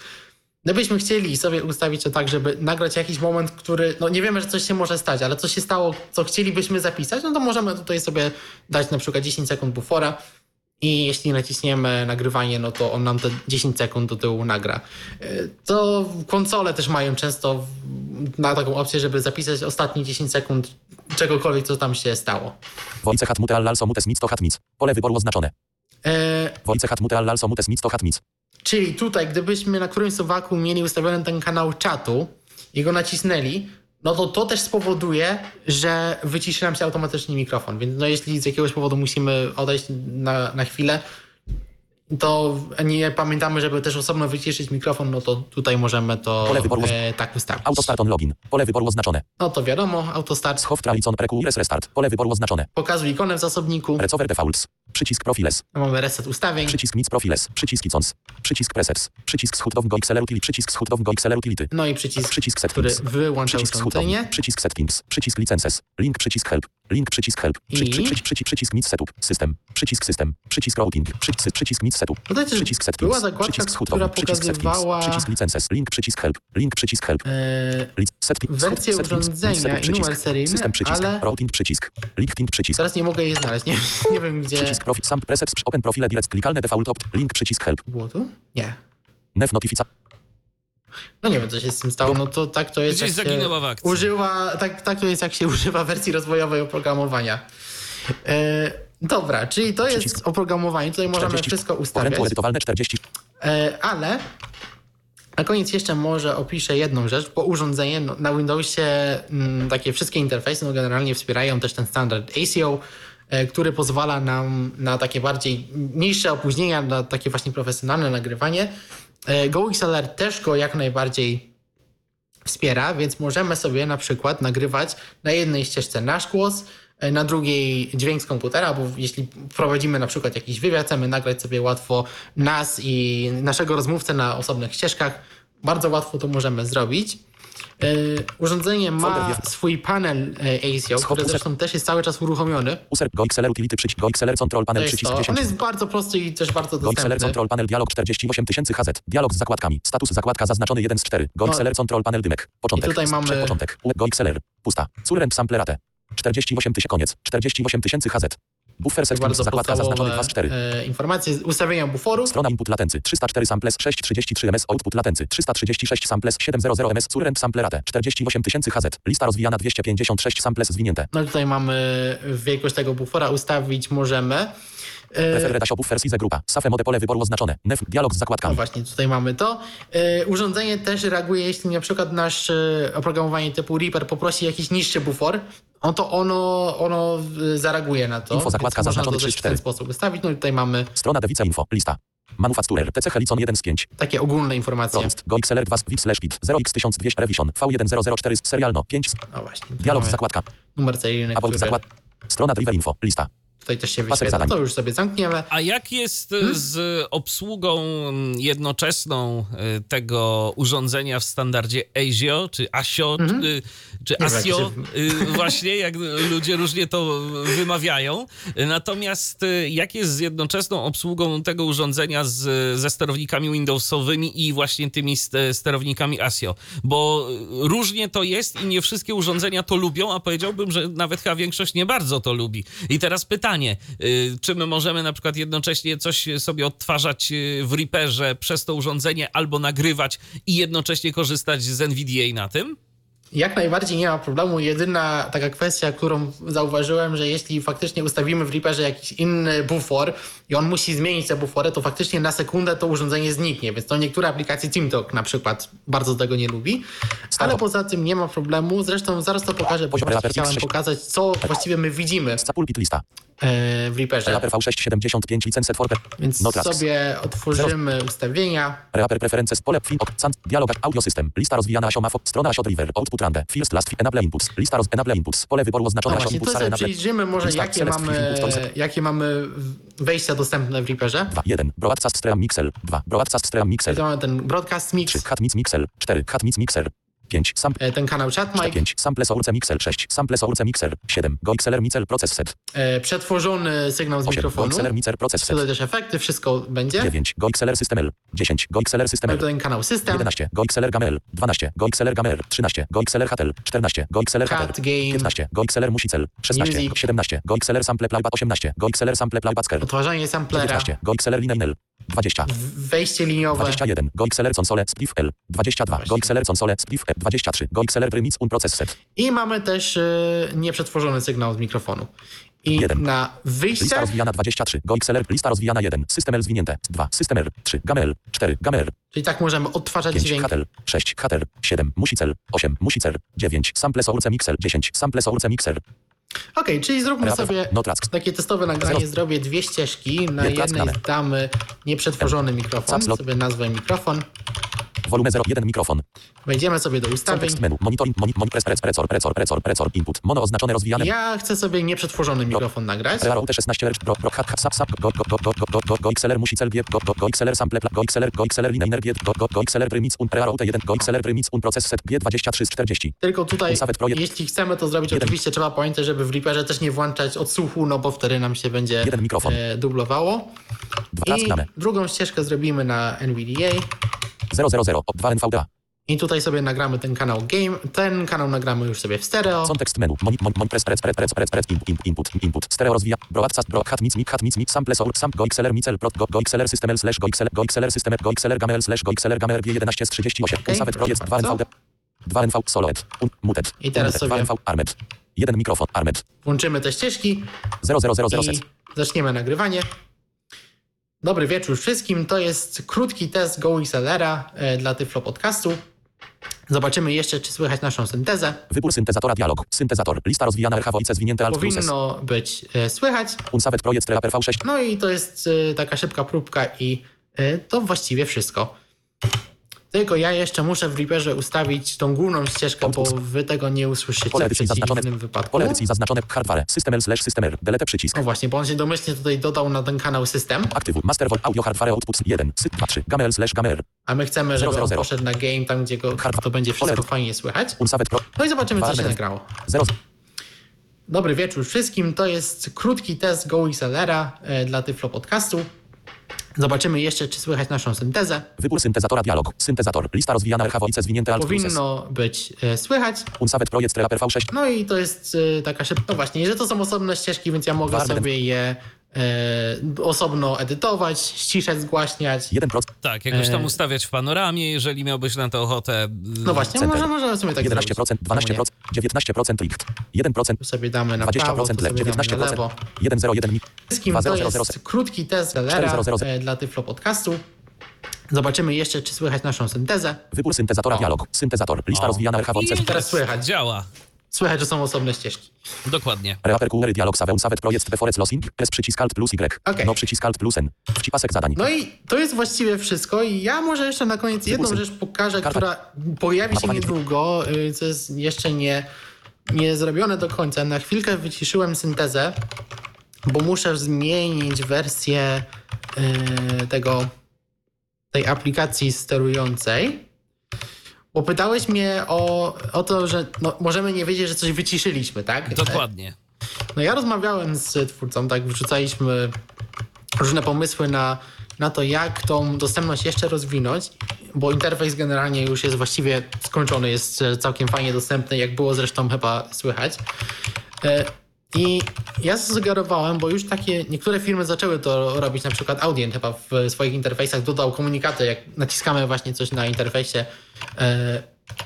gdybyśmy chcieli sobie ustawić to tak, żeby nagrać jakiś moment, który, no nie wiemy, że coś się może stać, ale coś się stało, co chcielibyśmy zapisać, no to możemy tutaj sobie dać na przykład 10 sekund bufora i jeśli naciśniemy nagrywanie, no to on nam te 10 sekund do tyłu nagra. Y, To konsole też mają często na taką opcję, żeby zapisać ostatnie 10 sekund czegokolwiek, co tam się stało. Wojce hat mute al also mute smith to hat mic, pole wyboru oznaczone, E, Wojce hat mute al also mute smith to hat mic, Czyli tutaj, gdybyśmy na którymś suwaku mieli ustawiony ten kanał czatu i go nacisnęli, no to to też spowoduje, że wyciszy nam się automatycznie mikrofon. Więc no jeśli z jakiegoś powodu musimy odejść na, na chwilę, to nie pamiętamy, żeby też osobno wyciszyć mikrofon, no to tutaj możemy to Pole wyboru e, tak ustawić. autostart on login, pole wyboru oznaczone, No to wiadomo, autostart. Schow tralicon, pre-QRS, restart, pole wyboru oznaczone, pokazuje ikonę w zasobniku, recover defaults, przycisk profiles, mamy reset ustawień, Przycisk Nic Profiles, przycisk Icons, przycisk Presets, przycisk schudowego XLR Utility, przycisk schudowego XLR Utility, no i przycisk, przycisk który Settings, wyłącza przycisk urządzenie. przycisk Settings, przycisk Licenses, link przycisk Help, link przycisk Help, przy, I? przy, przy, przycisk, przycisk Nic Setup, System, przycisk System, przycisk Routing, przycisk, przycisk Nic Też przycisk Settings, była zakładka, przycisk która schudowny, przycisk pokazywała przycisk Licenses, link przycisk Help, link przycisk Help, e, Lic- Settings, wersję urządzenia i przycisk, numer seryjny, System przycisk, ale- Routing przycisk, Link przycisk, teraz nie mogę je znaleźć, nie, nie wiem gdzie przycisk Profit, Sam Presets, Open Profile Direct, klikalne Default Opt, link przycisk Help, było tu? Nie. Nef Notifica, No nie wiem, co się z tym stało. No to tak to jest. Gdzieś jak się zaginęła w akcji. Używa, tak, tak to jest, jak się używa wersji rozwojowej oprogramowania. E, dobra, czyli to jest Przycisk. oprogramowanie. Tutaj możemy 40, wszystko Pokrętło ustawiać. edytowalne 40, E, ale na koniec jeszcze może opiszę jedną rzecz, bo urządzenie no, na Windowsie mm, takie wszystkie interfejsy no, generalnie wspierają też ten standard ACO, e, który pozwala nam na takie bardziej mniejsze opóźnienia, na takie właśnie profesjonalne nagrywanie. E, GoXLR też go jak najbardziej wspiera, więc możemy sobie na przykład nagrywać na jednej ścieżce nasz głos, na drugiej dźwięk z komputera, bo jeśli prowadzimy na przykład jakiś wywiad, chcemy nagrać sobie łatwo nas i naszego rozmówcę na osobnych ścieżkach, Bardzo łatwo to możemy zrobić. E, urządzenie ma swój panel e, ASIO, który zresztą też jest cały czas uruchomiony. User Go XLR Utility przycisk Go XLR Control Panel przycisk to. On 10. jest bardzo prosty i też bardzo Go XLR dostępny. Control Panel Dialog 48 tysięcy HZ. Dialog z zakładkami. Status zakładka zaznaczony 1 z 4. Go No. XLR Control Panel Dymek. Początek. I tutaj mamy- Początek. Go XLR. Pusta. Surrend Samplerate. 48 tysięcy. Koniec. 48 tysięcy HZ. Buffer bardzo Zakładka zaznaczony 2 z 4. podstawowe e, informacje. Ustawienia buforu. Strona input latency 304 samples 633 ms output latency 336 samples 700 ms surrend samplerate 48 tysięcy HZ lista rozwijana 256 samples zwinięte No i tutaj mamy wielkość tego bufora ustawić możemy. E, Prefer redasio buffer size grupa. Safe mode pole wyboru oznaczone. Nef dialog z No zakładkami właśnie, tutaj mamy to. E, urządzenie też reaguje, jeśli na przykład nasz e, oprogramowanie typu Reaper poprosi jakiś niższy bufor, no to ono, ono e, zareaguje na to. Info, zakładka zaznaczony to też w 3-4. ten sposób ustawić. No i tutaj mamy strona dewice info. Lista. Manufacturer. TC Helicon 1 z 5 takie ogólne informacje. Projekt Go XLR 2 Wix slash pit 0x1200 Revision. V1004 serialno. 5 No właśnie. dialog z zakładka. Numer seryjny, About który zakład strona driver info. Lista tutaj też się wyświetla. To już sobie zamkniemy. A jak jest Hmm? z obsługą jednoczesną e, tego urządzenia w standardzie ASIO, czy ASIO, czy, Mhm. Czy ASIO, y, właśnie jak ludzie różnie to wymawiają. Natomiast y, jak jest z jednoczesną obsługą tego urządzenia z, ze sterownikami Windowsowymi i właśnie tymi st- sterownikami ASIO? Bo y, różnie to jest i nie wszystkie urządzenia to lubią, a powiedziałbym, że nawet chyba większość nie bardzo to lubi. I teraz pytanie, czy my możemy na przykład jednocześnie coś sobie odtwarzać w Reaperze przez to urządzenie albo nagrywać i jednocześnie korzystać z NVDA na tym? Jak najbardziej nie ma problemu. Jedyna taka kwestia, którą zauważyłem, że jeśli faktycznie ustawimy w Reaperze jakiś inny bufor i on musi zmienić te bufory, to faktycznie na sekundę to urządzenie zniknie. Więc to niektóre aplikacje TeamTalk na przykład bardzo tego nie lubi. Ale poza tym nie ma problemu. Zresztą zaraz to pokażę, bo chciałem X6. pokazać, co właściwie my widzimy e, w Reaperze. Reaper V675 license for Więc no sobie otworzymy ustawienia. Reaper Preferences, pole, sant, dialog, audio system, lista rozwijana ASIO mafo, strona ASIO driver, output rande, first last, enable inputs, lista roz, enable inputs, pole wyboru oznaczone ASIO właśnie, sobie enable, przyjrzymy może, lista, jakie select, mamy, jakie mamy wejścia dostępne w Reaperze. 2, 1, broadcast stream mixel, 2, broadcast stream mixel, mamy ten broadcast mix, 3, cat mix mixel, 4, cat mix mixer, 5, sam, e, ten kanał chat mic, 5, sample source mixel, 6, sample source mixer, 7, go XLR mixel process set, e, przetworzony sygnał z 8, go mikrofonu. XLR mixer process set, Tutaj też efekty, wszystko będzie. 9, go XLR system L, 10, go XLR system L, ten kanał system, 11, go XLR gamel, 12, go XLR gamer, 13, go XLR HTL, 14, go XLR Cat HTL, game, 15, go XLR musicel, 16, Music. 17, go XLR sample playback, 18, go XLR sample playback odtwarzanie samplera, 19, go XLR lineal, 20, wejście liniowe, 21, go XLR console, spliff L, 22, go XLR console, spliff L, 23, go XLR premix un process set, i mamy też e, nieprzetworzony sygnał z mikrofonu. I Jeden. na lista wyjście, rozwijana 23, go XLR, lista rozwijana 1, system L zwinięte, 2, system R, 3, gamel, 4, gamer, czyli tak możemy odtwarzać 5, dźwięk. HTL, 6, HTL, 7, musicel, 8, musicer, 9, sample source mixer, 10, sample source mixer, Okej, czyli zróbmy sobie no takie testowe nagranie. Zrobię dwie ścieżki. Na jednej damy nieprzetworzony mikrofon. Sobie nazwę mikrofon. volume 0, 1 mikrofon, Wejdziemy sobie do ustawień. kontekst menu, monitoring, moni, moni, pres, pres, precor, precor, precor, precor, input, mono oznaczone rozwijane, Ja chcę sobie nieprzetworzony mikrofon nagrać. Real UT 16 Rch Pro Pro Hat Sap Sap Go Go Go Go Go Go Go XLR musi cel G Go Go Go XLR sample Go XLR Go XLR linear G Go Go Go XLR premix un Real UT 1 Go XLR premix un process set G23 z 40 Tylko tutaj, jeśli chcemy to zrobić, oczywiście trzeba pamiętać, żeby w Reaperze też nie włączać odsłuchu, no bo wtedy nam się będzie Jeden mikrofon. e, dublowało. 2 task I drugą ścieżkę zrobimy na NVDA. 000 2 NVDA I tutaj sobie nagramy ten kanał game. Ten kanał nagramy już sobie w stereo. Kontekst menu moni moni moni pres pres pres pres pres pres input input input stereo rozwija broadcast bro hat mic mic hat mic mic sample source sam Go XLR micel pro Go Go XLR system slash Go XLR Go XLR system Go XLR gamel slash Go XLR gamer G11 z 38 Okej, Ustawet projekt 2 bardzo. NVD 2 NV soloet un muted I teraz Muted, 2 sobie- NV armed jeden mikrofon armed Włączymy te ścieżki 0000 i set zaczniemy nagrywanie. Dobry wieczór wszystkim. To jest krótki test Go XLR-a e, dla Tyflo Podcastu. Zobaczymy jeszcze, czy słychać naszą syntezę. Wybór syntezatora dialog. Syntezator. Lista rozwijana RH voice zwinięte alt. Powinno być e, słychać. Unsawet projekt Reaper V6. No i to jest e, taka szybka próbka i e, to właściwie wszystko. Tylko ja jeszcze muszę w Reaperze ustawić tą główną ścieżkę, bo wy tego nie usłyszycie Pole w edycji zaznaczone. przeciwnym wypadku. Pole edycji zaznaczone. Hardware. System slash systemer. Delete przycisk. No właśnie, bo on się domyślnie tutaj dodał na ten kanał system, Aktywuj. Master Vol Audio Hardware Output 1. Syt 2 3. Gamel slash gamer. a my chcemy, żeby Zero, on zero, poszedł na game, tam gdzie go, Hard- to będzie wszystko Pole- fajnie słychać. No i zobaczymy, co się nagrało. 0. Dobry wieczór wszystkim. To jest krótki test Go XLR-a e, dla Tyflo Podcastu. Zobaczymy jeszcze, czy słychać naszą syntezę. Wybór syntezatora dialog. Syntezator. Lista rozwijana RH voice zwinięte alt. Powinno być e, słychać. Unsavet Projekt Relaper V6. No i to jest e, taka szybka. No właśnie, że to są osobne ścieżki, więc ja mogę Warner. sobie je e, osobno edytować, ściszać, zgłaśniać. 1%. Tak, jakoś tam E. ustawiać w panoramie, jeżeli miałbyś na to ochotę. No właśnie, Center. może, możemy sobie tak 11%, zrobić. 12%, 19% licht. 1%, Tu sobie damy na prawo, tu 20% sobie lew, damy na 19%, lewo. 101 mi. Wszystkim to 2000. jest krótki test Galera 4000. e, dla Tyflo Podcastu. Zobaczymy jeszcze, czy słychać naszą syntezę. Wybór syntezatora O. dialog. Syntezator. Lista O. rozwijana RH Teraz słychać. Działa. Słychać, że są osobne ścieżki. Dokładnie. Reaper Kulery dialog Save Unsavet Projekt Deforec Losing. Press przycisk Alt plus Y. Okej. No przycisk Alt plus N. Wcipasek zadań. No i to jest właściwie wszystko. I ja może jeszcze na koniec jedną rzecz pokażę, Karta. która pojawi się Mapowanie niedługo, y, co jest jeszcze nie, nie zrobione do końca. Na chwilkę wyciszyłem syntezę, bo muszę zmienić wersję y, tego, tej aplikacji sterującej. Bo pytałeś mnie o, o to, że no, możemy nie wiedzieć, że coś wyciszyliśmy, tak? Dokładnie. No ja rozmawiałem z twórcą, tak, wrzucaliśmy różne pomysły na, na to, jak tą dostępność jeszcze rozwinąć, bo interfejs generalnie już jest właściwie skończony, jest e, całkiem fajnie dostępny, jak było zresztą chyba słychać. I ja zasugerowałem, bo już takie niektóre firmy zaczęły to robić, na przykład Audient chyba w swoich interfejsach dodał komunikaty, jak naciskamy właśnie coś na interfejsie e,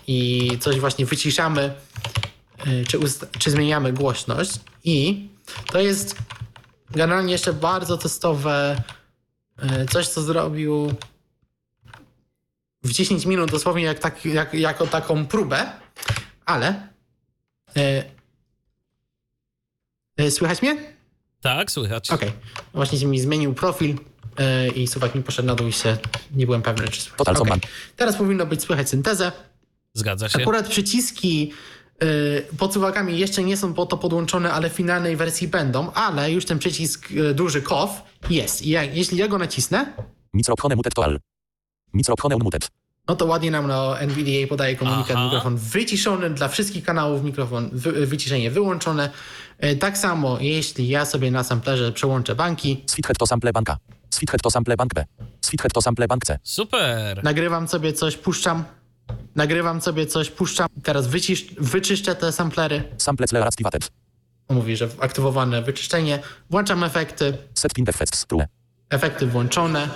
i coś właśnie wyciszamy, e, czy, czy zmieniamy głośność. I to jest generalnie jeszcze bardzo testowe e, coś, co zrobił w 10 minut, dosłownie jak, tak, jak, jako taką próbę, ale słychać mnie? Tak, słychać. Okej. Właśnie się mi zmienił profil e, i suwak mi poszedł na dół i się nie byłem pewny, czy słychać. Zombie. Teraz powinno być słychać syntezę. Zgadza się. Akurat przyciski y, pod suwakami jeszcze nie są po to podłączone, ale w finalnej wersji będą, ale już ten przycisk duży KOF jest. I jak, jeśli ja go nacisnę, Micropchone mutet toal. Micropchone unmutet. No to ładnie nam na NVDA podaje komunikat Aha. mikrofon wyciszony dla wszystkich kanałów, mikrofon wy, wyciszenie wyłączone. Y, tak samo jeśli ja sobie na samplerze przełączę banki, Sweethead to sample banka. Sweethead to sample bank B. Sweethead to sample bank C. Super. nagrywam sobie coś, puszczam, nagrywam sobie coś, puszczam, teraz wycisz, wyczyszczę te samplery. Sample cle activated. On mówi, że aktywowane wyczyszczenie, włączam efekty, Set pin effects. True. efekty włączone,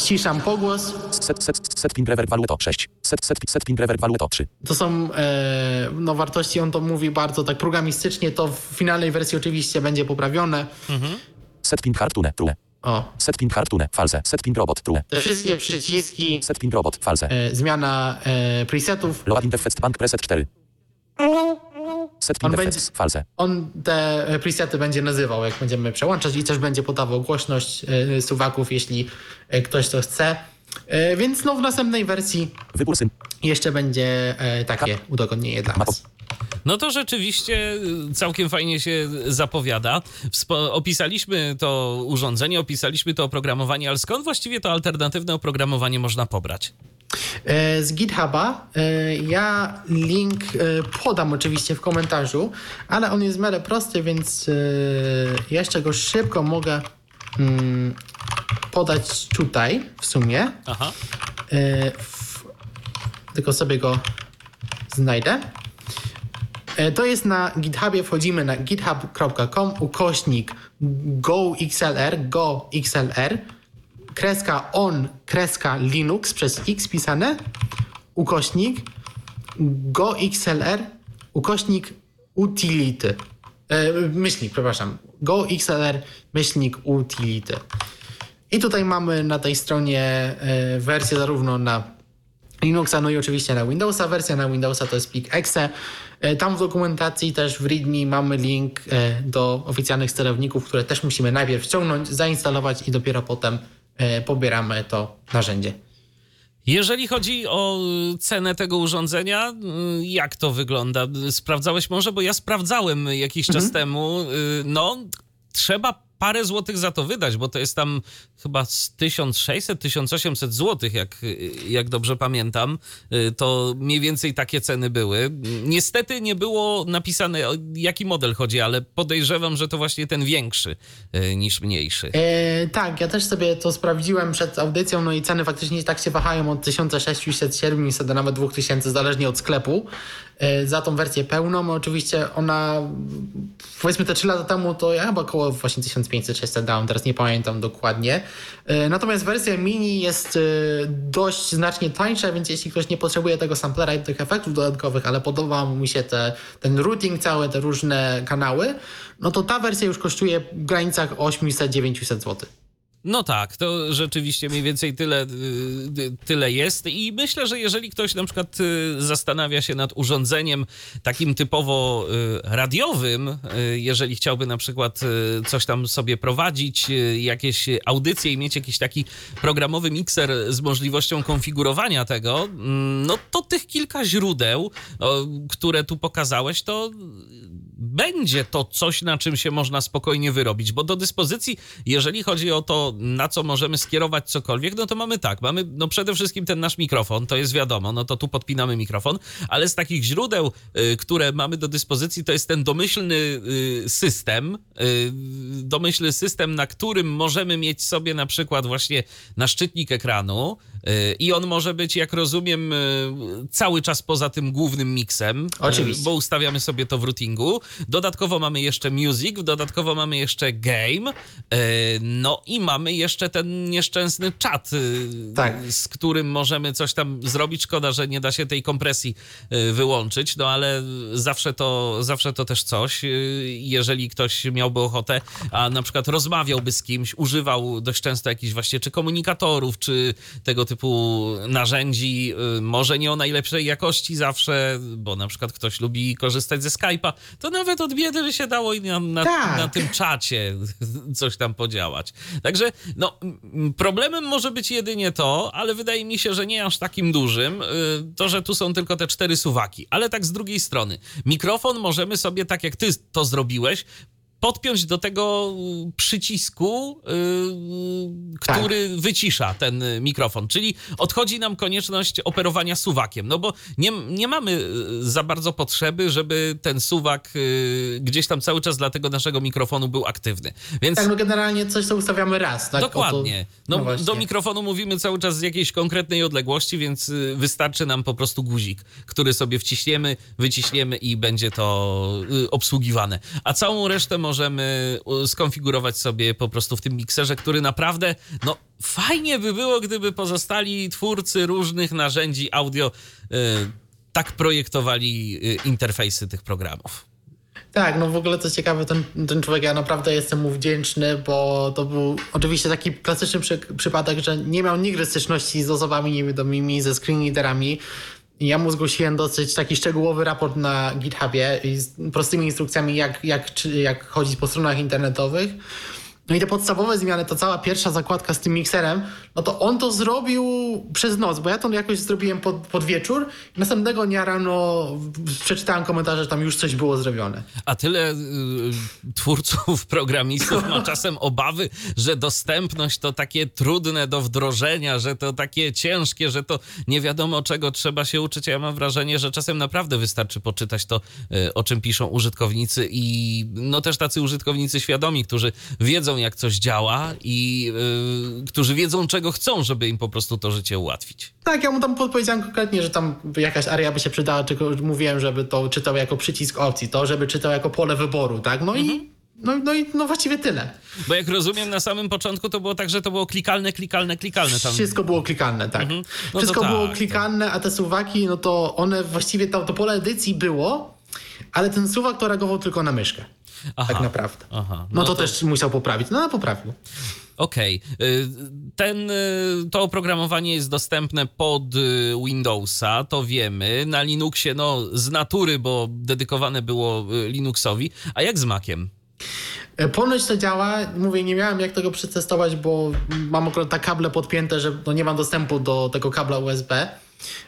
ściszam pogłos. Set, set, set pin reverb valueto 6. Set, set, set pin reverb valueto 3. To są e, no, wartości, on to mówi bardzo tak programistycznie, to w finalnej wersji oczywiście będzie poprawione. Set pin hard tune. True. O, Set pin hard tune. False. Set pin robot. True. te wszystkie przyciski, Set pin robot. False. e, zmiana e, presetów, Loading effects bank preset 4. Set On będzie- False. on te e, presety będzie nazywał, jak będziemy przełączać i też będzie podawał głośność e, suwaków, jeśli e, ktoś to chce. Więc no, w następnej wersji Wybór jeszcze będzie takie udogodnienie dla Was. No to rzeczywiście y, całkiem fajnie się zapowiada. Opisaliśmy to urządzenie, opisaliśmy to oprogramowanie, ale skąd właściwie to alternatywne oprogramowanie można pobrać? E, z GitHuba. E, Ja link e, podam oczywiście w komentarzu, ale on jest w miarę prosty, więc jeszcze go szybko mogę mm, podać tutaj w sumie. Aha. Tylko sobie go znajdę. E, To jest na GitHubie, wchodzimy na github.com ukośnik goxlr, goxlr, kreska on, kreska linux przez x pisane, ukośnik goxlr, ukośnik utility. E, myślnik, przepraszam. goxlr, myślnik utility. I tutaj mamy na tej stronie e, wersję zarówno na Linuxa, no i oczywiście na Windowsa. Wersja na Windowsa to jest plik exe. E, Tam w dokumentacji też w README mamy link e, do oficjalnych sterowników, które też musimy najpierw ściągnąć, zainstalować i dopiero potem e, pobieramy to narzędzie. Jeżeli chodzi o cenę tego urządzenia, y, jak to wygląda? Sprawdzałeś może? Bo ja sprawdzałem jakiś czas Mhm. temu. Y, No, trzeba parę złotych za to wydać, bo to jest tam chyba z 1600-1800 złotych, jak, jak dobrze pamiętam. Y, To mniej więcej takie ceny były. Niestety nie było napisane, o jaki model chodzi, ale podejrzewam, że to właśnie ten większy y, niż mniejszy. E, tak, ja też sobie to sprawdziłem przed audycją, no i ceny faktycznie tak się wahają od 1600, 700 do nawet 2000, zależnie od sklepu. E, za tą wersję pełną, oczywiście ona, powiedzmy te 3 lata temu, to ja chyba około właśnie 1500-600 dałem, teraz nie pamiętam dokładnie. E, natomiast wersja mini jest e, dość znacznie tańsza, więc jeśli ktoś nie potrzebuje tego samplera i tych efektów dodatkowych, ale podoba mu się te, ten routing cały, te różne kanały, no to ta wersja już kosztuje w granicach 800-900 zł. No tak, to rzeczywiście mniej więcej tyle, y, tyle jest i myślę, że jeżeli ktoś na przykład y, zastanawia się nad urządzeniem takim typowo y, radiowym, y, jeżeli chciałby na przykład y, coś tam sobie prowadzić, y, jakieś audycje i mieć jakiś taki programowy mikser z możliwością konfigurowania tego, mm, no to tych kilka źródeł, które tu pokazałeś, to będzie to coś, na czym się można spokojnie wyrobić, bo do dyspozycji, jeżeli chodzi o to, na co możemy skierować cokolwiek, no to mamy tak, mamy no przede wszystkim ten nasz mikrofon, to jest wiadomo, no to tu podpinamy mikrofon, ale z takich źródeł, y, które mamy do dyspozycji, to jest ten domyślny y, system, y, domyślny system, na którym możemy mieć sobie na przykład właśnie naszczytnik ekranu y, i on może być, jak rozumiem, y, cały czas poza tym głównym miksem, y, Oczywiście. bo ustawiamy sobie to w routingu. Dodatkowo mamy jeszcze music, dodatkowo mamy jeszcze game, e, no i mamy jeszcze ten nieszczęsny czat, e, Tak. z którym możemy coś tam zrobić. Szkoda, że nie da się tej kompresji e, wyłączyć, no ale zawsze to, zawsze to też coś. E, Jeżeli ktoś miałby ochotę, a na przykład rozmawiałby z kimś, używał dość często jakichś właśnie czy komunikatorów, czy tego typu narzędzi, e, może nie o najlepszej jakości zawsze, bo na przykład ktoś lubi korzystać ze Skype'a, to nawet od biedy by się dało i na, na, Tak. na tym czacie coś tam podziałać. Także no, problemem może być jedynie to, ale wydaje mi się, że nie aż takim dużym, y, to, że tu są tylko te cztery suwaki. Ale tak z drugiej strony, mikrofon możemy sobie, tak jak ty to zrobiłeś, podpiąć do tego przycisku, y, Tak. który wycisza ten mikrofon. Czyli odchodzi nam konieczność operowania suwakiem. No bo nie, nie mamy y, za bardzo potrzeby, żeby ten suwak y, gdzieś tam cały czas dla tego naszego mikrofonu był aktywny. Więc Tak, no generalnie coś to ustawiamy raz, tak? Dokładnie. No, właśnie. do mikrofonu mówimy cały czas z jakiejś konkretnej odległości, więc wystarczy nam po prostu guzik, który sobie wciśniemy, wyciśniemy i będzie to obsługiwane. A całą resztę możemy y, skonfigurować sobie po prostu w tym mikserze, który naprawdę, no fajnie by było, gdyby pozostali twórcy różnych narzędzi audio y, tak projektowali y, interfejsy tych programów. Tak, no w ogóle co ciekawe, ten, ten człowiek, ja naprawdę jestem mu wdzięczny, bo to był oczywiście taki klasyczny przy, przypadek, że nie miał nigdy styczności z osobami niewidomymi, ze screenreaderami. Ja mu zgłosiłem dosyć taki szczegółowy raport na GitHubie z prostymi instrukcjami, jak, jak, jak chodzić po stronach internetowych. No i te podstawowe zmiany, ta cała pierwsza zakładka z tym mikserem, no to on to zrobił przez noc, bo ja to jakoś zrobiłem pod, pod wieczór. Następnego dnia rano przeczytałem komentarze, że tam już coś było zrobione. A tyle y, twórców, programistów ma czasem obawy, że dostępność to takie trudne do wdrożenia, że to takie ciężkie, że to nie wiadomo czego trzeba się uczyć. Ja mam wrażenie, że czasem naprawdę wystarczy poczytać to, y, o czym piszą użytkownicy i no też tacy użytkownicy świadomi, którzy wiedzą jak coś działa i y, którzy wiedzą czego chcą, żeby im po prostu to życie ułatwić. Tak, ja mu tam podpowiedziałem konkretnie, że tam jakaś area by się przydała, tylko mówiłem, żeby to czytał jako przycisk opcji, to żeby czytał jako pole wyboru, tak? No i no, no i no właściwie tyle. Bo jak rozumiem, na samym początku to było tak, że to było klikalne, klikalne, klikalne. Tam Wszystko było klikalne, tak. No to Wszystko było tak, klikalne, a te suwaki, no to one właściwie, to, to pole edycji było, ale ten suwak to reagował tylko na myszkę. Aha, Tak naprawdę. aha. No, No to, to- też musiał poprawić. No, ale poprawił. Okej. Y, Ten, y, to oprogramowanie jest dostępne pod y, Windowsa, to wiemy. Na Linuxie, no z natury, bo dedykowane było y, Linuxowi. A jak z Maciem? E, Ponoć to działa. Mówię, nie miałem jak tego przetestować, bo mam akurat tak kable podpięte, że no nie mam dostępu do tego kabla USB.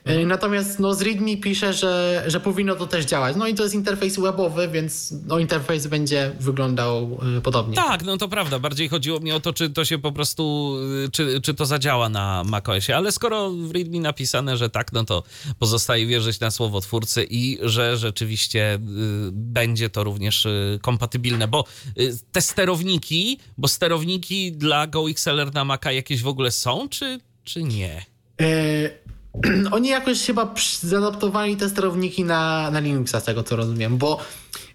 E, Natomiast no, z README pisze, że, że powinno to też działać. No i to jest interfejs webowy, więc no, interfejs będzie wyglądał e, podobnie. Tak, no to prawda. Bardziej chodziło mi o to, czy to się po prostu, y, czy, czy to zadziała na macOSie. Ale skoro w README napisane, że tak, no to pozostaje wierzyć na słowo twórcy i że rzeczywiście będzie to również kompatybilne, bo te sterowniki, bo sterowniki dla GoXLR na Maca jakieś w ogóle są, czy, czy nie? E, oni jakoś chyba zaadaptowali te sterowniki na, na Linuxa, z tego co rozumiem, bo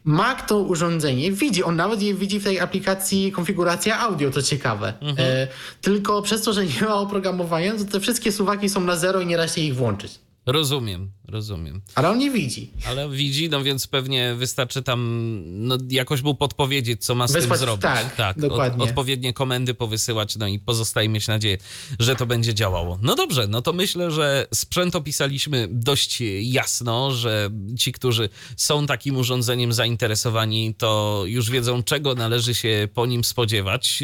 Mac to urządzenie widzi, on nawet je widzi w tej aplikacji konfiguracja audio, to ciekawe. E, tylko przez to, że nie ma oprogramowania, to te wszystkie suwaki są na zero i nie da się ich włączyć. Rozumiem, rozumiem. Ale on nie widzi. Ale widzi, no więc pewnie wystarczy tam no, jakoś mu podpowiedzieć, co ma z Wysłać- tym zrobić. tak, dokładnie. odpowiednie komendy powysyłać, no i pozostaje mieć nadzieję, że to będzie działało. No dobrze, no to myślę, że sprzęt opisaliśmy dość jasno, że ci, którzy są takim urządzeniem zainteresowani, to już wiedzą, czego należy się po nim spodziewać.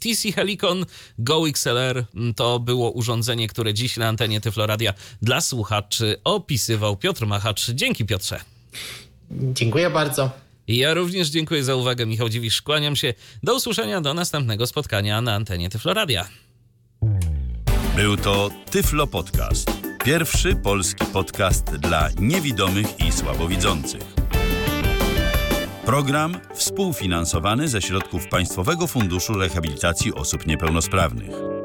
TC Helicon Go XLR to było urządzenie, które dziś na antenie Tyfloradia dla słuchaczy opisywał Piotr Machacz. Dzięki Piotrze. Dziękuję bardzo. Ja również dziękuję za uwagę. Michał Dziwisz, kłaniam się. Do usłyszenia, do następnego spotkania na antenie Tyfloradia. Był to Tyflo Podcast. Pierwszy polski podcast dla niewidomych i słabowidzących. Program współfinansowany ze środków Państwowego Funduszu Rehabilitacji Osób Niepełnosprawnych.